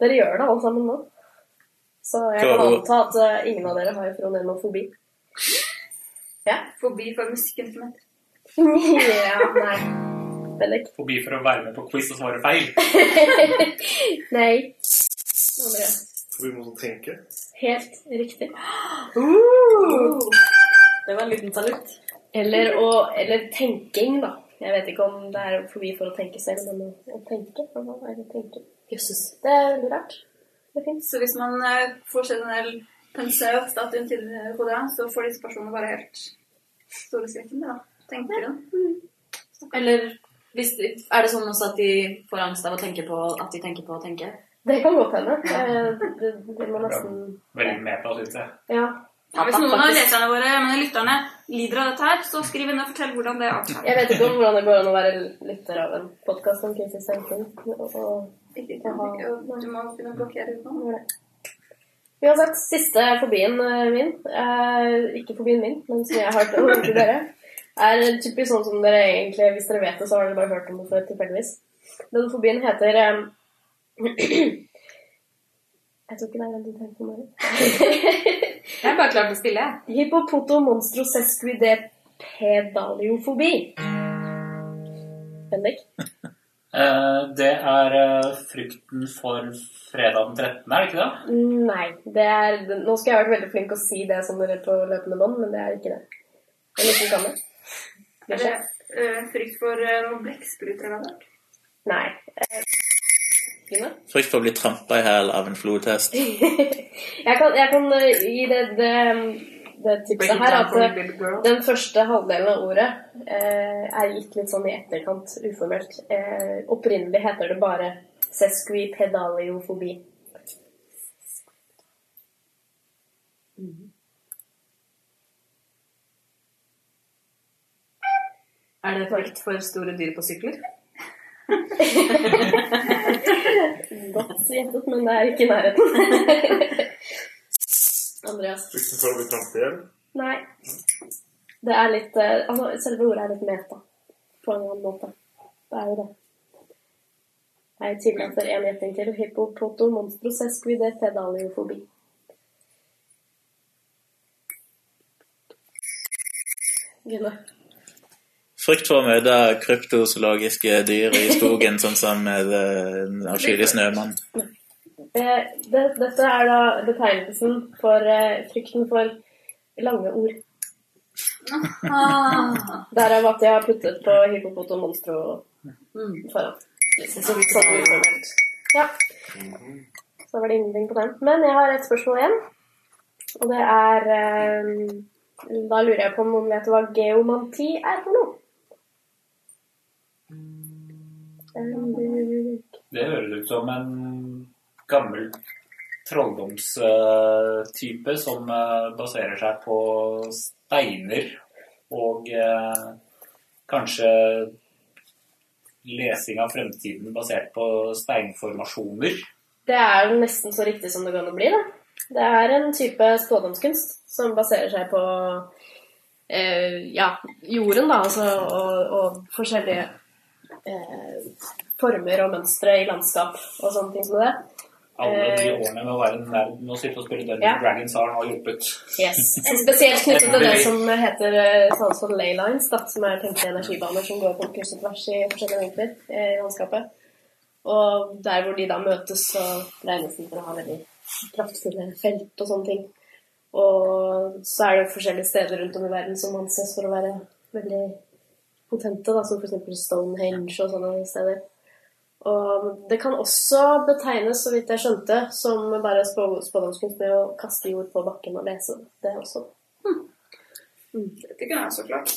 C: Dere gjør det alle sammen nå. Så jeg kan anta at uh, ingen av dere har fronenofobi. Ja?
B: Fobi for musikkinstrumenter.
C: ja, nei.
A: Fobi for å være med på quiz og svare feil.
C: Nei. Andreas.
E: Fobi mot sånn tenke.
C: Helt riktig.
F: Det var en liten salutt.
C: Eller, å, eller tenking, da. Jeg vet ikke om det er forbi for å tenke selv, men å, å å tenke?
F: Jøsses.
C: Det er veldig rart.
B: Så hvis man eh, får generell pensel-statuen til det, så får disse personene bare helt store skrekken, da. Tenker de.
F: Eller hvis, er det sånn også at de får angst av å tenke på at de tenker på å tenke?
C: Det kan godt hende. Eh, Det, det må nesten
A: Veldig med syns jeg.
C: Ja.
B: Ja, hvis noen av leserne våre, men lytterne, lider av dette her, så skriv inn og fortell hvordan det er.
C: Jeg vet ikke om hvordan det går an å være lytter av en podkast om tenkning. Og, og
B: Ikke, ikke, og du må begynne å blokkere ut
C: det. Uansett, siste fobien eh, min, eh, ikke fobien min, men som jeg har hørt om til dere, er typisk sånn som dere egentlig, hvis dere vet det, så har dere bare hørt om det før tilfeldigvis. Den fobien heter eh, Jeg tror ikke det er den du tenker på, Marit.
B: Jeg er bare klar til å spille, jeg.
C: Hippopotomonstrosesquidepedaliofobi. Bendik?
A: Eh, det er eh, frykten for fredag den 13., er det ikke det?
C: Nei. Det er, nå skal jeg vært veldig flink å si det som rett på løpende bånd, men det er ikke det. En liten kamme.
B: Er det eh, frykt for noen blekkspruter eller noe?
C: Nei. Fine.
D: Frykt for å bli trampa i hæl av en flodhest.
C: jeg, kan, jeg kan gi det, det, det tipset her at den første halvdelen av ordet eh, er gitt litt sånn i etterkant, uformelt. Eh, opprinnelig heter det bare sesquipedaliofobi.
F: Er det frykt for store dyr på sykler?
C: Godt gjettet, men det er ikke i nærheten. Andreas?
E: Frykten for å bli trampet i hjel.
C: Nei. Det er litt eh, Altså, selve ordet er litt meta. På en annen måte. Det er jo det. Jeg tillater en gjetning til. Hippopoto monstrosesquide pedaliofobi. Gunne.
D: Frykt for å møte kryptozoologiske dyr i skogen, sånn som den snømannen.
C: Eh, det, dette er da betegnelsen for eh, frykten for lange ord.
F: Der
C: Derav at jeg har puttet på hypopoto monstro foran. Så, sånn. Ja. Så var det ingenting på den. Men jeg har et spørsmål igjen. Og det er eh, Da lurer jeg på om noen vet hva geomanti er for noe? Eh,
A: Det høres ut som en gammel trolldomstype som eh, baserer seg på steiner og eh, kanskje lesing av fremtiden basert på steinformasjoner.
C: Det er nesten så riktig som det kan bli. Da. Det er en type spådomskunst som baserer seg på eh, ja, jorden, da, altså, og, og forskjellige eh, former og mønstre i landskap og sånne ting som det.
A: Alle de
C: Eh.
A: årene med å være nerd med å sitte og spille Dungeons
C: Ja.
A: Dragons har nå hjulpet.
C: Yes. Spesielt knyttet til det som heter eh, kalles for ley lines, da, som er tenkte energibaner som går på kryss og tvers i forskjellige vinkler eh, i landskapet. Og der hvor de da møtes, så regnes de for å ha veldig kraftfulle felt og sånne ting. Og så er det forskjellige steder rundt om i verden som anses for å være veldig potente, da, som f.eks. Stonehenge og sånne steder. Og det kan også betegnes, så vidt jeg skjønte, som bare spå- spådomskunst med å kaste jord på bakken og lese det også.
B: Det kan jeg så klart.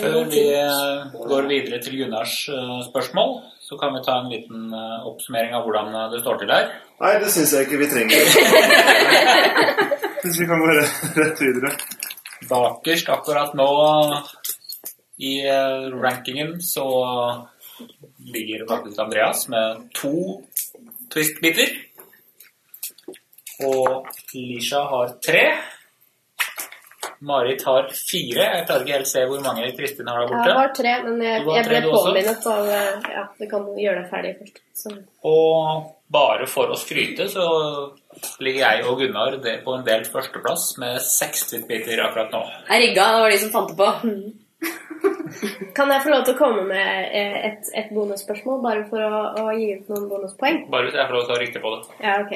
A: Før vi eh, går videre til Gunnars eh, spørsmål, så kan vi ta en liten eh, oppsummering av hvordan det står til her.
E: Nei, det syns jeg ikke vi trenger. Hvis vi kan gå rett videre.
A: Bakerst akkurat nå I rankingen så ligger faktisk Andreas med to twist-biter. Og Lisha har tre. Marit har fire. Jeg klarer ikke helt se hvor mange Kristin har der
C: Jeg
A: borte.
C: har tre, men jeg, jeg ble
A: du
C: påminnet av Ja, vi kan gjøre det ferdig først. Så.
A: Og bare for å skryte så ligger jeg og Gunnar det- på en delt førsteplass med seks twist-biter akkurat nå.
F: Jeg rigga, det var de som fant det på.
C: Kan jeg få lov til å komme med eh, et, et bonusspørsmål, bare for å, å gi ut noen bonuspoeng?
A: Bare hvis jeg får lov til å rikte på det.
C: Ja, ok.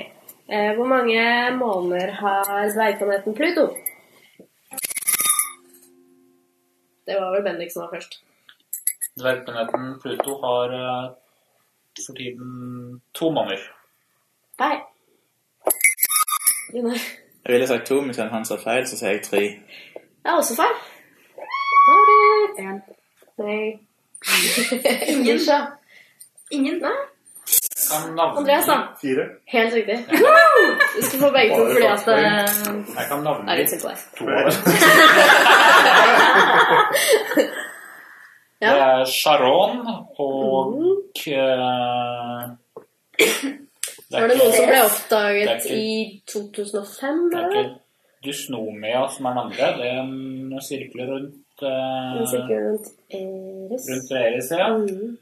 C: Eh, hvor mange måneder har dvergplaneten Pluto? Det var vel Bendik som var først.
A: Dvergplaneten Pluto har eh, for tiden to måneder.
C: Nei. Gunnar.
D: Jeg ville sagt to, men siden han sa feil, så sier jeg tre.
C: Det er også feil.
B: En.
C: Nei. Ingen så.
B: Ingen?
C: Nei. Andreas, da?
E: Fire.
C: Helt riktig. Du skal få begge to fordi at eh,
A: Jeg kan
C: navnet ditt.
A: to år.
C: Ja.
A: Det er Sharon og eh,
C: Så var det noen som ble oppdaget i 2005,
A: Det er
C: eller?
A: ikke Dysnomia som er den andre. Det er en sirkel rundt eh,
C: rundt Eris.
A: rundt Eris, ja.
C: Mm.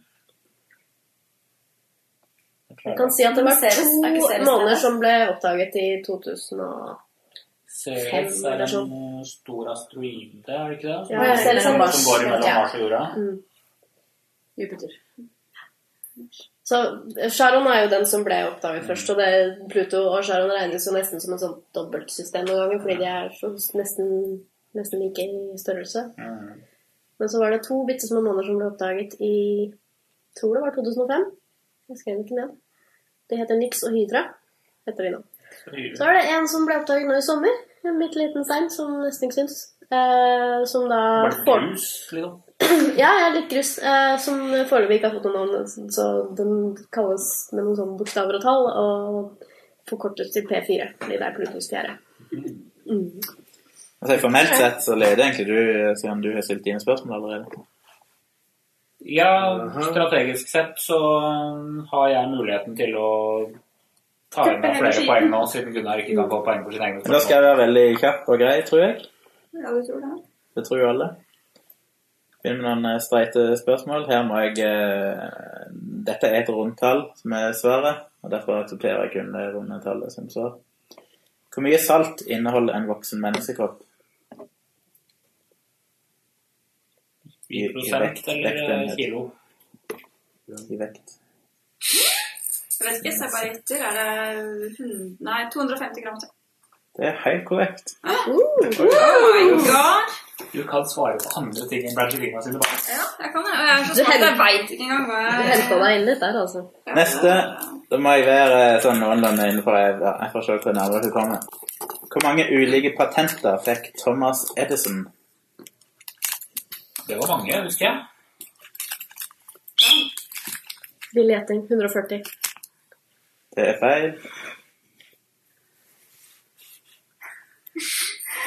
C: Jeg kan si at det var to måneder som ble oppdaget i 2000 og...
A: Ceres er
C: sånn.
A: en stor asteroide, er det ikke det?
C: Ja, ja, Ceres er
A: som,
C: Mars.
A: som går mellom Mars og jorda.
C: Mm.
F: Jupiter.
C: Så Charon er jo den som ble oppdaget først, og det, Pluto og Charon regnes jo nesten som et sånt dobbeltsystem noen ganger, fordi de er så nesten, nesten like i størrelse.
A: Mm.
C: Men så var det to bitte små måneder som ble oppdaget i tror det var 2005. Jeg skrev ikke ned. Det heter Nix og Hydra. heter de nå. Så er det en som ble oppdaget nå i sommer. En bitte liten stein som nesten ikke syns. Eh, som da
A: Var det grus, liksom?
C: Ja, jeg litt grus. Eh, som foreløpig ikke har fått noe navn. Så den kalles med noen sånne bokstaver og tall, og forkortes til P4, fordi det er Plutos fjerde. Mm.
D: Altså, formelt sett så leder egentlig du, siden du har stilt dine spørsmål allerede.
A: Ja, strategisk sett så har jeg muligheten til å ta inn flere poeng nå, siden Gunnar ikke kan få poeng for sin egen
D: spørsmål. da skal jeg være veldig kjapp og grei, tror jeg.
B: Ja, du tror det?
D: Det tror jo alle. Begynner med noen eh, streite spørsmål. Her må jeg eh, Dette er et rundtall som er svaret, og derfor aksepterer jeg kun det runde tallet som svar. Hvor mye salt inneholder en voksen menneskekropp?
A: I
D: i
A: prosent
D: vekt-
A: eller kilo?
D: I vekt.
B: Jeg vet ikke, jeg ser bare etter. Er det 100, nei, 250 gram til?
D: Det er helt korrekt.
C: Uh,
B: Oh my god!
A: Du kan svare på andre ting enn Brangelina sine barn.
B: Ja, jeg kan det. Og jeg er så
C: Du
B: smart, jeg veit ikke engang hva
C: du
B: jeg
C: henta deg inn litt der, altså.
D: Neste. Da må jeg være sånn noenlunde innenfor jeg, ja, jeg får se hvor nærmere hun kommer. Hvor mange ulike patenter fikk Thomas Edison?
A: Det var mange, husker jeg.
C: Vill gjetting. 140.
D: Det er feil.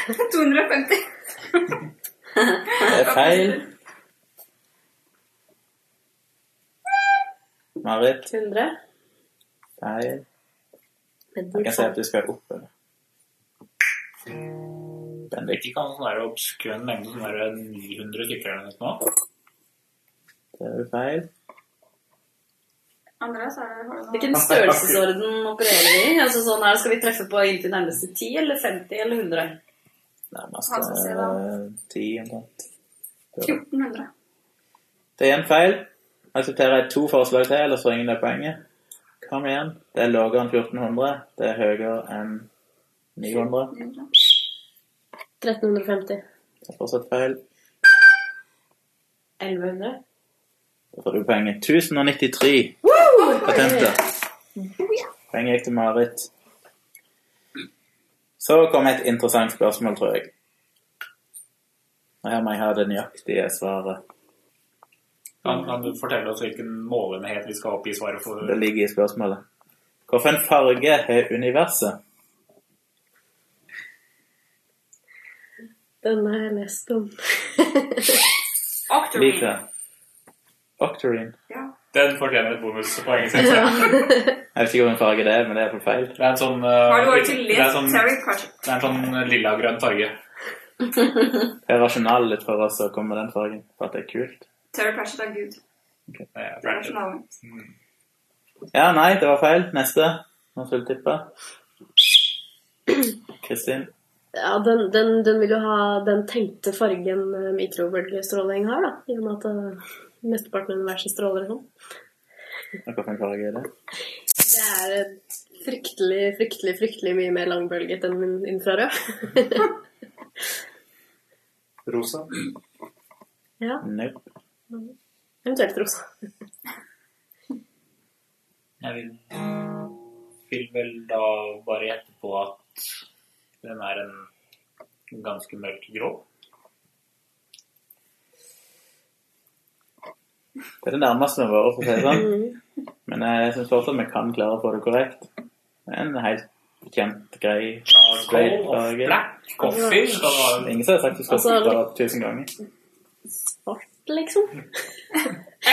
B: 250.
D: Det er feil. Marit?
F: 100.
D: Feil. Jeg kan si at du skal oppover. Bendik?
A: Ikke kan sånn der lengde, sånn der 900 stykker eller noe sånt.
D: Det er jo feil.
B: Andreas, er?
F: Hvilken størrelsesorden opererer vi i? Altså sånn her, Skal vi treffe på inntil nærmeste 10 eller 50 eller 100?
D: Nærmest
B: Hva skal jeg si
D: eh, ti omtrent.
B: 1400.
D: Det er en feil. Aksepterer jeg to forslag til, ellers får ingen det poenget. Kom igjen. Det er lavere enn 1400. Det er høyere enn 900.
C: 1350.
D: Det er fortsatt feil.
F: 1100?
D: Da får du poenget 1093 patenter. Poenget gikk til Marit. Så kom et interessant spørsmål, tror jeg. Og her må jeg ha det nøyaktige svaret.
A: Kan, kan du fortelle oss hvilken målenhet vi skal oppgi svaret for?
D: Det ligger i spørsmålet. Hvilken farge har universet?
C: Den har jeg lest om.
B: Octarine.
D: Lite. Octarine.
B: Ja.
A: Den fortjener et bonuspoeng. synes jeg.
D: Jeg vet ikke hvilken farge det er, men det er for feil.
A: Det er en sånn uh,
B: du
A: er sånn, det er en sånn lilla-grønn farge.
D: Det er rasjonal litt for oss å komme med den fargen, for at det er kult.
B: Terry Pratchett er Gud.
A: Er
B: Det er
A: Pratchett.
B: nasjonalen.
D: Ja, nei, det var feil. Neste. Nå tippe? Kristin.
C: Ja, den, den, den vil jo ha den tenkte fargen eh, mikrobølgestråling har, da. I og med at mesteparten av universet stråler sånn.
D: Hvilken farge er det?
C: Er fryktelig, fryktelig, fryktelig mye mer langbølget enn min infrarød.
E: Rosa.
C: ja,
D: Nope.
C: eventuelt rosa.
A: Jeg vil, vil vel da bare gjette på at den er en ganske mørk grå.
D: Det er det nærmeste vi har vært, for å si det sånn. Men jeg syns fortsatt vi kan klare å få det korrekt. Det er en helt kjent, grei, straight farge.
A: black coffee.
D: Ingen som har sagt du skal
C: Altså,
D: spørre tusen ganger.
C: Svart, liksom. Det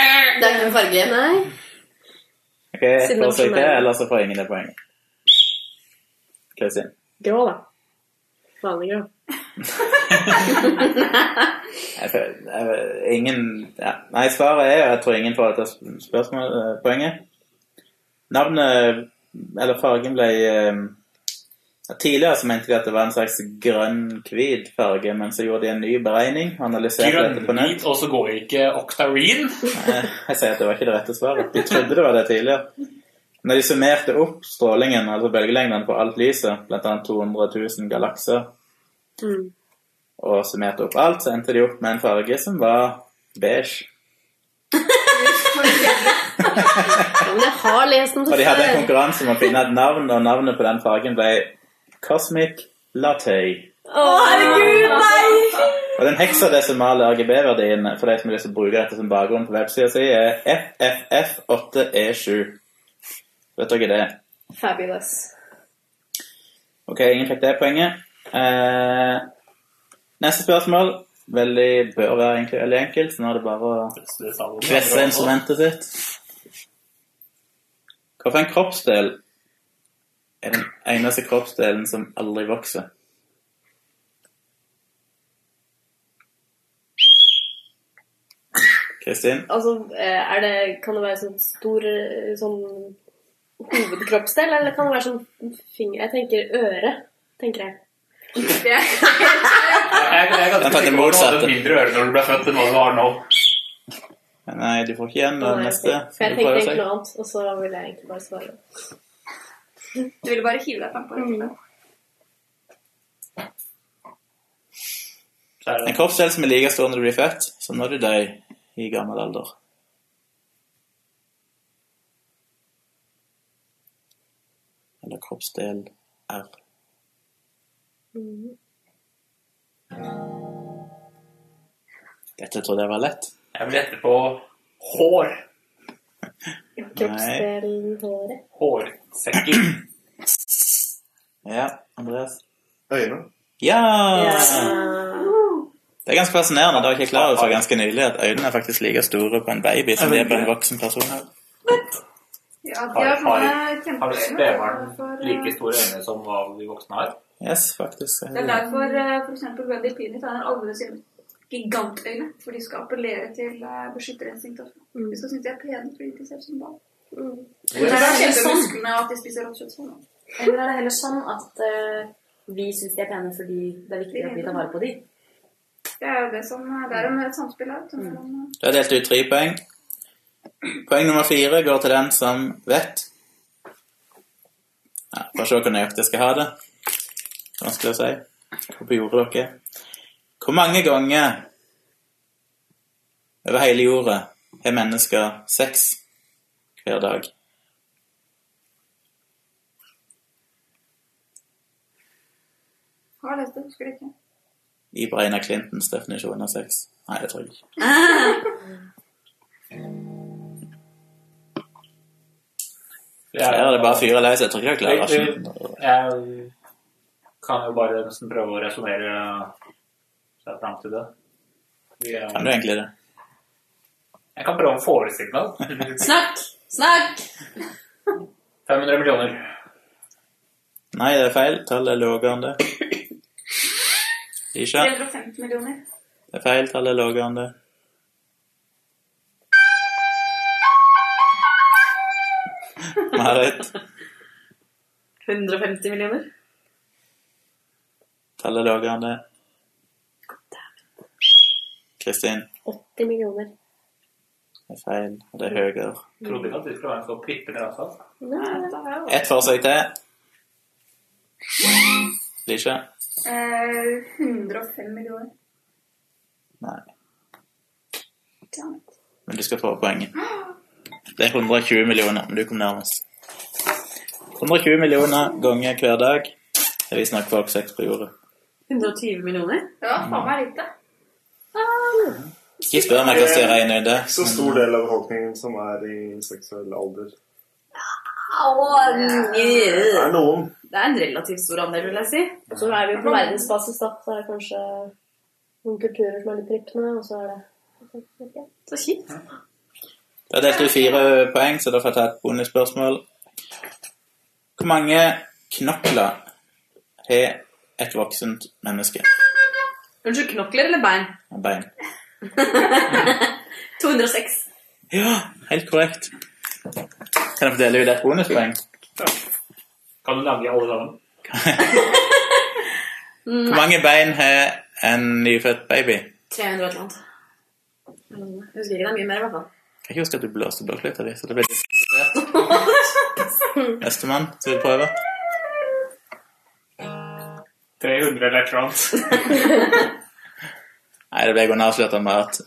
C: er ikke en farge. Nei.
D: Ok,
C: Siden
D: for å
C: det
D: til, eller så får ingen det poenget. Kristin.
C: Grå, da. Vanlig grå.
D: Jeg føler, jeg, ingen ja. Nei, svaret er jeg tror ingen får dette sp- spørsmålet, eh, poenget. Navnet, eller fargen, ble eh, ja, Tidligere så mente de at det var en slags grønn-hvit farge, men så gjorde de en ny beregning. Analyserte dette på nett.
A: Grønnhvit, og så går ikke Octarine.
D: Eh, Jeg sier at det var ikke det rette svaret. De trodde det var det tidligere. Når de summerte opp strålingen, altså bølgelengden på alt lyset, bl.a. 200 000 galakser,
C: Mm.
D: Og summerte opp alt, så endte de opp med en farge som var beige.
C: Men jeg har lest om
D: Og de hadde en konkurranse om å finne et navn, og navnet på den fargen ble Cosmic Latte.
C: Å, herregud, nei!
D: Og den heksadesimale RGB-verdien for de som vil bruke dette som bakgrunn på websida si, er FFF8E7. Vet dere det?
C: Fabulous.
D: Ok, ingen fikk det poenget. Eh, neste spørsmål veldig, bør være egentlig veldig enkelt, så nå er det bare å kvesse instrumentet sitt. Hvilken kroppsdel er den eneste kroppsdelen som aldri vokser? Kristin?
C: Altså, eh, er det, kan det være sånn stor eh, sånn hovedkroppsdel, eller kan det være sånn finger Jeg tenker øre, tenker jeg.
A: Jeg, jeg er ganske sikker på at du hadde mindre ører når du ble født enn hva du har nå.
D: Nei, du får ikke igjen den neste.
C: For jeg tenkte egentlig noe annet, og så ville jeg egentlig bare svare.
B: Du ville bare hive deg frampå.
C: Mm.
D: En kroppsdel som er like stor når du blir født, som når du dør i gammel alder. Eller kroppsdel R. Dette trodde jeg var lett.
A: Jeg vil gjette på hår.
C: Kroppsdelen håret.
D: Ja, Andreas?
E: Øyne.
D: Ja!
C: Ja.
D: Det er ganske fascinerende. Det var ikke klar over for ganske nylig at øynene er faktisk like store på en baby som de er på en voksen person.
B: Ja, de har
A: har,
B: Har
A: spedbarn like
B: eh,
A: store øyne som hva de voksne har?
D: Yes, faktisk.
B: Det er derfor f.eks. for eksempel Wendy Peanut har alle sine gigantøyne. For de skal appellere til uh, beskytterinstinktet.
C: Mm.
B: Vi skal synes de er pene fordi de ser ut som barn.
C: Mm.
B: Det er
F: det
B: sånn at de spiser rått kjøtt sånn.
F: Eller er det heller sånn at uh, vi syns de er pene fordi det er viktig at vi tar vare på dem?
B: Det er jo det som Det er et samspill her. Mm. eh,
D: Du har delt ut tre poeng. Poeng nummer fire går til den som vet. Ja, å se hvor nøyaktig jeg skal ha det. Vanskelig å si. Hvor gjorde dere? Hvor mange ganger over hele jorda har mennesker sex hver dag?
B: Har lest det, husker det ikke.
D: I Breina Clintons definisjon av sex? Nei, det tror jeg ikke. Her ja, det bare å fyre løs. Jeg tror ikke jeg klarer det.
A: Jeg kan jo bare nesten prøve å resonnere seg fram til det. Er,
D: Kan du egentlig det?
A: Jeg kan prøve å forestille meg det.
F: Snakk! Snakk!
A: 500 millioner.
D: Nei, det er feil. Tallet er lavere enn det. Ikke.
B: 350 millioner.
D: det er feil. Tallet er lavere enn det. Marit,
F: 150 millioner.
D: tallet er lavere enn det. Kristin,
C: 80 millioner.
D: det er feil. Og det er høyere.
A: Trodde ikke at du skulle være så prippende rasshals.
D: Ett forsøk til. Lisha?
B: Eh, 105 millioner.
D: Nei. Men du skal få poenget. Det er 120 millioner, men du kom nærmest. 120 millioner ganger hver dag. Vi snakker folk seks på jorda.
F: 120 millioner?
B: Det var faen meg lite.
D: Ikke spør meg hvordan jeg regner det.
E: Så stor del av befolkningen som er i seksuell alder.
F: Det
E: Det er noen.
F: er en relativt stor andel, vil jeg si.
C: Så er vi på verdensbasis, da. Så er det kanskje noen kulturer som er litt prippende, og så er det
F: Så kjipt.
D: Da delte delt ut fire poeng, så da får jeg ta et bonusspørsmål. Hvor mange knokler har et voksent menneske?
F: Unnskyld, knokler eller bein?
D: Bein.
F: 206.
D: Ja, helt korrekt. Kan jeg få dele ut et bonuspoeng?
A: Kan du lage alle sammen?
D: Hvor mange bein har en nyfødt baby?
F: 300 eller annet. Jeg husker ikke, det er mye mer i hvert fall.
D: Jeg husker at du blåste blåklypa di, så det ble litt Nestemann vil prøve?
A: 300 eller et eller annet.
D: Nei, det ble jeg avslørt med at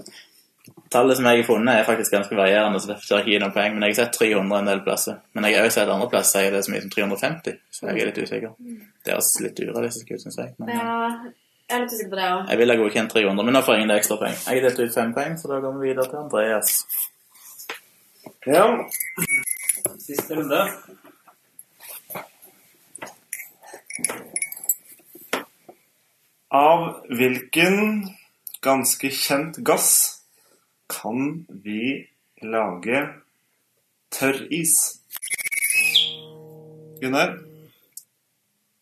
D: tallet som jeg har funnet, er faktisk ganske varierende, så derfor ikke noen poeng. Men jeg har sett 300 en del plasser. Men jeg har også sett andre plasser er det så mye som 350, så jeg er litt usikker. Det høres litt urealistisk ut, syns jeg. Men
F: Ja, jeg er litt usikker på det òg.
D: jeg ville ha godkjent 300, men nå får jeg ingen ekstra poeng. Jeg har delt ut fem poeng, så da går vi videre til Andreas.
E: Ja.
A: Siste runde.
E: Av hvilken ganske kjent gass kan vi lage tørris? Gunnar?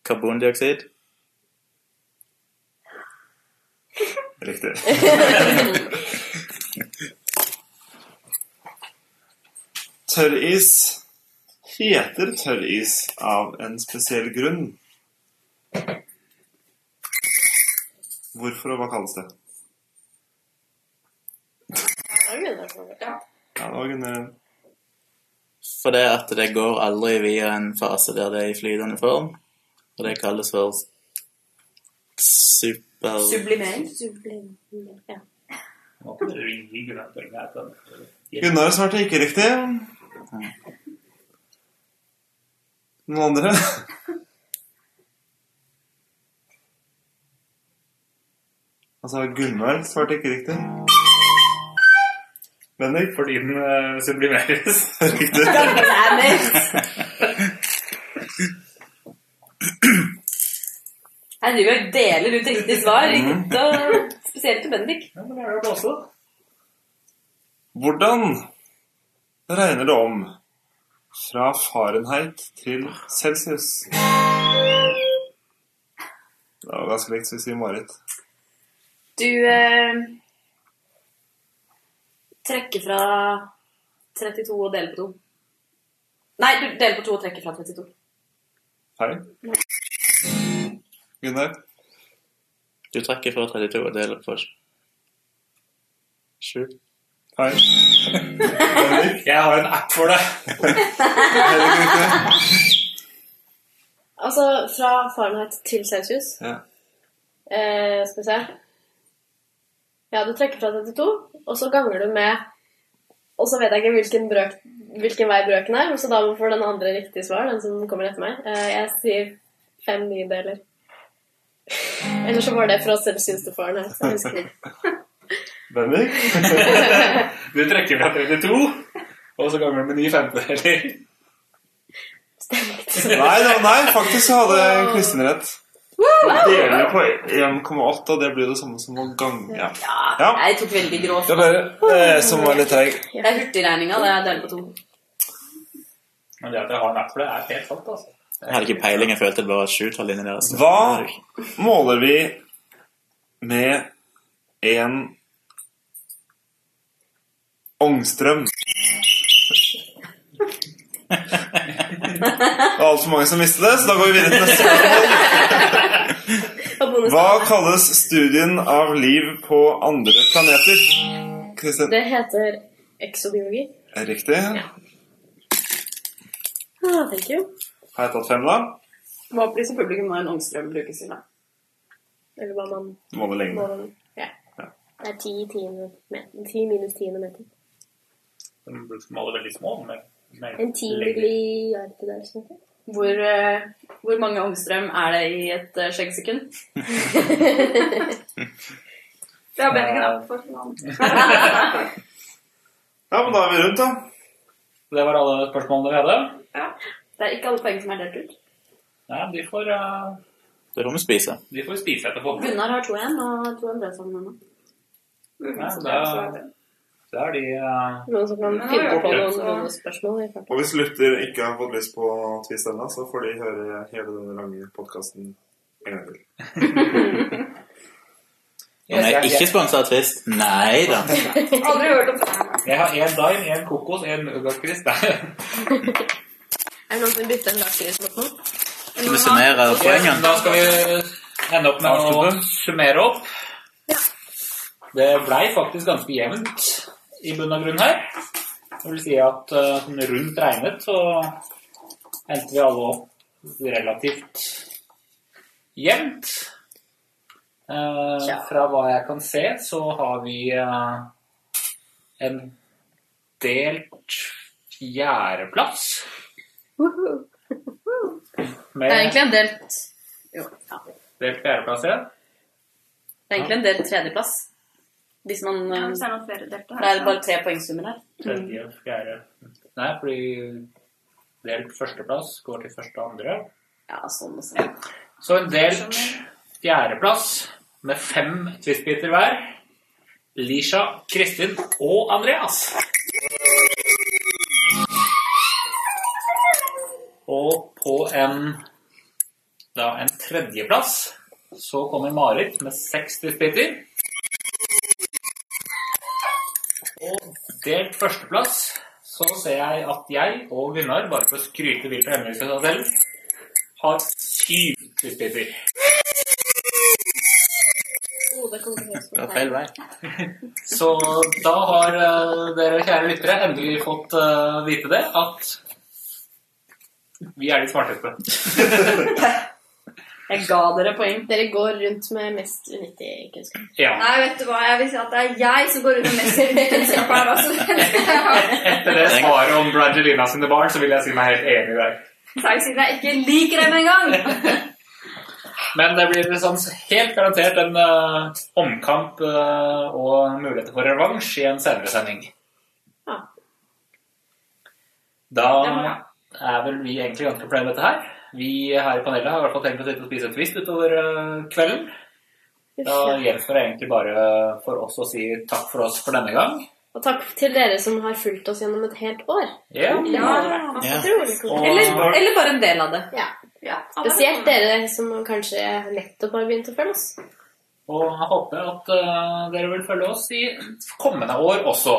D: Karbondioksid.
E: Riktig. Tørris heter tørris av en spesiell grunn. Hvorfor og hva kalles det? Ja, det var Gunnar.
D: For det at det går aldri via en fase der det er i flytende form. Og det kalles for super...
F: Sublimering.
C: Ja.
A: Poeng her på.
E: Gunnar svarte ikke riktig. Noen andre? Altså, Gunnar svarte ikke riktig. Bendik?
A: Fordi den uh, sublimeres.
E: Riktig.
F: Jeg driver og deler ut riktig svar, ikke og spesielt til Bendik.
A: Ja, men det er jo det også.
E: Hvordan regner det om fra Fahrenheit til Celsius? Det var ganske likt, så vi sier Marit.
F: Du eh, trekker fra 32 og deler på 2. Nei, du deler på 2 og trekker fra 32.
E: Feil. Gunnar?
D: Du trekker fra 32 og deler på 7.
E: Bendik?
A: Jeg har en app for det.
C: Altså fra Fahrenheit til Celsius.
E: Ja.
C: Eh, skal vi se Ja, du trekker fra 32, og så ganger du med Og så vet jeg ikke hvilken, brøk, hvilken vei brøken er, så da får den andre riktig svar, den som kommer etter meg. Eh, jeg sier fem niendedeler. Eller så var det fra Celsius til Fahrenheit. Jeg husker ikke.
E: Bendik?
A: Du trekker fra 32, og så ganger du med 9 femtedeler.
E: Nei, nei, nei, faktisk så hadde Kristin rett. Deler på 1,8, og det blir det samme som å gange. Ja. Ja.
F: Jeg tok veldig grovt.
E: Det er bare eh, som var litt treig.
F: Det er hurtigregninga. Det er delt på to.
A: Men det at jeg har en app for det, er helt sant, altså.
D: Jeg hadde ikke peiling, jeg følte det var sjutall inni deres.
E: Hva måler vi med en Ångstrøm? Det var altfor mange som visste det, så da går vi videre til neste spørsmål. Hva kalles studien av liv på andre planeter? Kristin?
C: Det heter exobiologi.
E: Er det riktig?
C: Ah, thank you.
E: Har jeg tatt fem, da?
F: Hva opplyser publikum når en ångstrøm brukes til? da?
C: Eller hva man
E: Måler det
C: lenge? Ja. Det er ti tiende. Ti minus tiende meter.
A: De måler veldig små. Med, med
C: En timilliard der, sånn.
F: Hvor, eh, hvor mange ångstrøm er det i et uh, skjeggsekund?
B: Det har Benniken opp for.
E: Ja, men da er vi rundt, da.
A: Det var alle spørsmålene vi hadde. Ja.
F: Det er ikke alle poeng som er delt ut.
A: Nei, de får, uh,
D: Det får vi spise.
A: de får spise etterpå.
F: Gunnar har to igjen, og to andre sammen ennå.
A: Ja, da, da er de uh,
C: Noen som kan
B: Ja,
C: finne på
B: ja.
C: noen bonusspørsmål.
E: Og hvis lytter ikke har fått lyst på Twist ennå, så får de høre hele denne lange podkasten en gang til.
D: Yes, Nei, ikke sponsa av Twist? Nei da.
B: Aldri hørt om det.
A: Jeg har én Dime, én kokos, én lakris.
C: Er det noen som bytter en lakris mot noe?
D: Skal vi summere poengene?
A: Da skal vi ende opp med å summere opp. Det blei faktisk ganske jevnt i bunn og grunn her. Det vil si at eh, rundt regnet så endte vi alle opp relativt jevnt. Eh, fra hva jeg kan se, så har vi eh, en delt fjerdeplass.
F: Det er egentlig en delt Jo, ja.
A: Delt fjerdeplass, ja.
F: Det er egentlig en delt tredjeplass. Hvis man
B: Ja,
F: eh,
B: hvis det er flere delte
F: Det er bare tre poengsummer her.
A: Tredje, fjerde Nei, fordi delt førsteplass går til første og andre.
F: Ja, sånn og sånn.
A: Så en delt fjerdeplass med fem twistbiter hver. Lisha, Kristin og Andreas. Og på en, da en tredjeplass så kommer Marit med seks twistbiter. Delt førsteplass så ser jeg at jeg og Gunnar, bare for å skryte vilt og hemmelig av selv, har syv
C: det høres
D: Det var feil vei.
A: Så da har eh, dere kjære lyttere endelig fått eh, vite det, at vi er de smarteste.
F: Jeg ga dere poeng.
C: Dere går rundt med mest unyttig kunnskap.
A: Ja.
B: Nei, vet du hva, jeg vil si at det er jeg som går rundt med mest kunnskap her, altså.
A: Etter det svaret om Brangelina sine barn, så vil jeg si meg helt enig i
B: deg. Takk, siden jeg ikke liker dem engang.
A: Men det blir sånn helt garantert en uh, omkamp uh, og muligheter for revansj i en senere sending.
C: Ja.
A: Da er vel vi egentlig ganske fornøyd med dette her. Vi her i panelet har i hvert fall tenkt å sitte og spise en twist utover eh, kvelden. Da gjenstår det egentlig bare for oss å si takk for oss for denne gang.
C: Og takk til dere som har fulgt oss gjennom et helt år.
A: Ja.
C: Det har vært
D: Ja.
C: utrolig.
F: Eller, eller bare en del av det.
C: Ja.
B: Ja,
C: Spesielt dere som kanskje nettopp har begynt å følge oss.
A: Og jeg håper at uh, dere vil følge oss i kommende år også.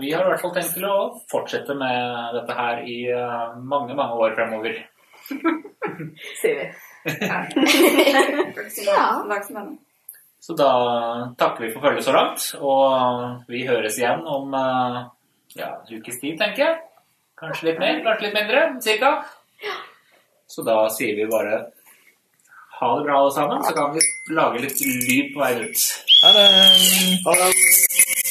A: Vi har i hvert fall tenkt til å fortsette med dette her i uh, mange, mange år fremover.
F: Sier vi.
B: Ja. ja.
A: Så da takker vi for følget så langt, og vi høres igjen om eh, ja, en ukes tid, tenker jeg. Kanskje litt mer, kanskje litt mindre, cirka. Så da sier vi bare ha det bra alle sammen, så kan vi lage litt lyd på vei ut.
D: Ha det.
E: Ha det.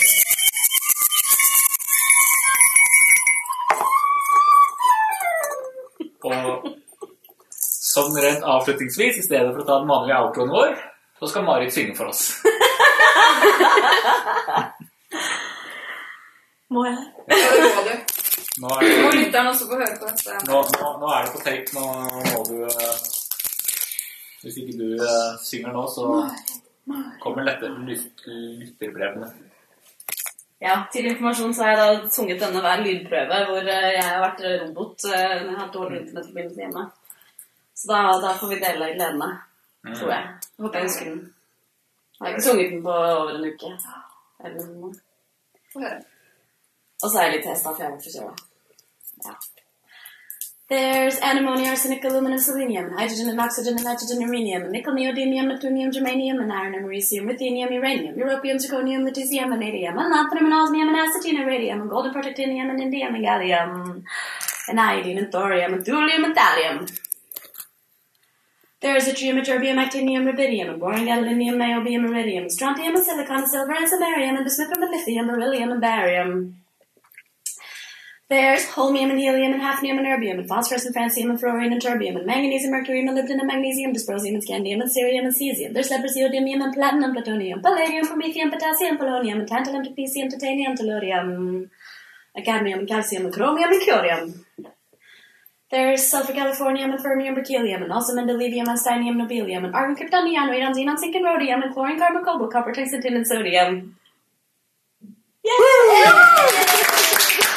A: Som rent avslutningsvis, i stedet for å ta den vanlige outroen vår, så skal Marit synge for oss.
F: Må jeg?
B: Ja, det må du.
A: Nå er
B: Må
A: det,
B: lytteren også få høre på dette.
A: nå, nå, nå er det på tape. Nå må du eh, Hvis ikke du eh, synger nå, så kommer lettere lytterbrevene.
F: Ja, til informasjon så har jeg da sunget denne hver lydprøve hvor eh, jeg har vært robot eh, jeg har hatt dårlig internettforbindelse hjemme. Så da, da får vi dele gledene, tror jeg. Jeg håper jeg husker den. Jeg har ikke sunget den på over en uke. Eller noe. Og så er jeg litt testa, for jeg var forkjøla. Ja. There's antimony, arsenic, aluminum, selenium, and hydrogen and oxygen and nitrogen, uranium, nickel, neodymium, neptunium, germanium, and iron, and americium, ruthenium, uranium, europium, zirconium, lutetium, and vanadium, and lanthanum, and osmium, and acetine, and radium, and gold, and protactinium, and indium, and gallium, and iodine, and thorium, and thulium, and thallium. There is yttrium, ytterbium, actinium, rubidium, and boron, gadolinium, niobium, iridium, strontium, and silicon, and silver, and samarium, and bismuthum, and lithium, beryllium, and barium. There's holmium and helium and hafnium and erbium and phosphorus and francium and fluorine and terbium and manganese and mercury and molybdenum and magnesium, dysprosium and scandium and cerium and cesium. There's leprosiodium and platinum, plutonium, palladium, promethium, potassium, polonium and tantalum, technetium, titanium, tellurium, and cadmium and calcium and chromium and curium. There's sulfur californium and fermium berkelium and also mendelevium and steinium nobelium and argon krypton neon radon xenon zinc and rhodium and chlorine carbon cobalt copper tungsten tin and sodium. Yay!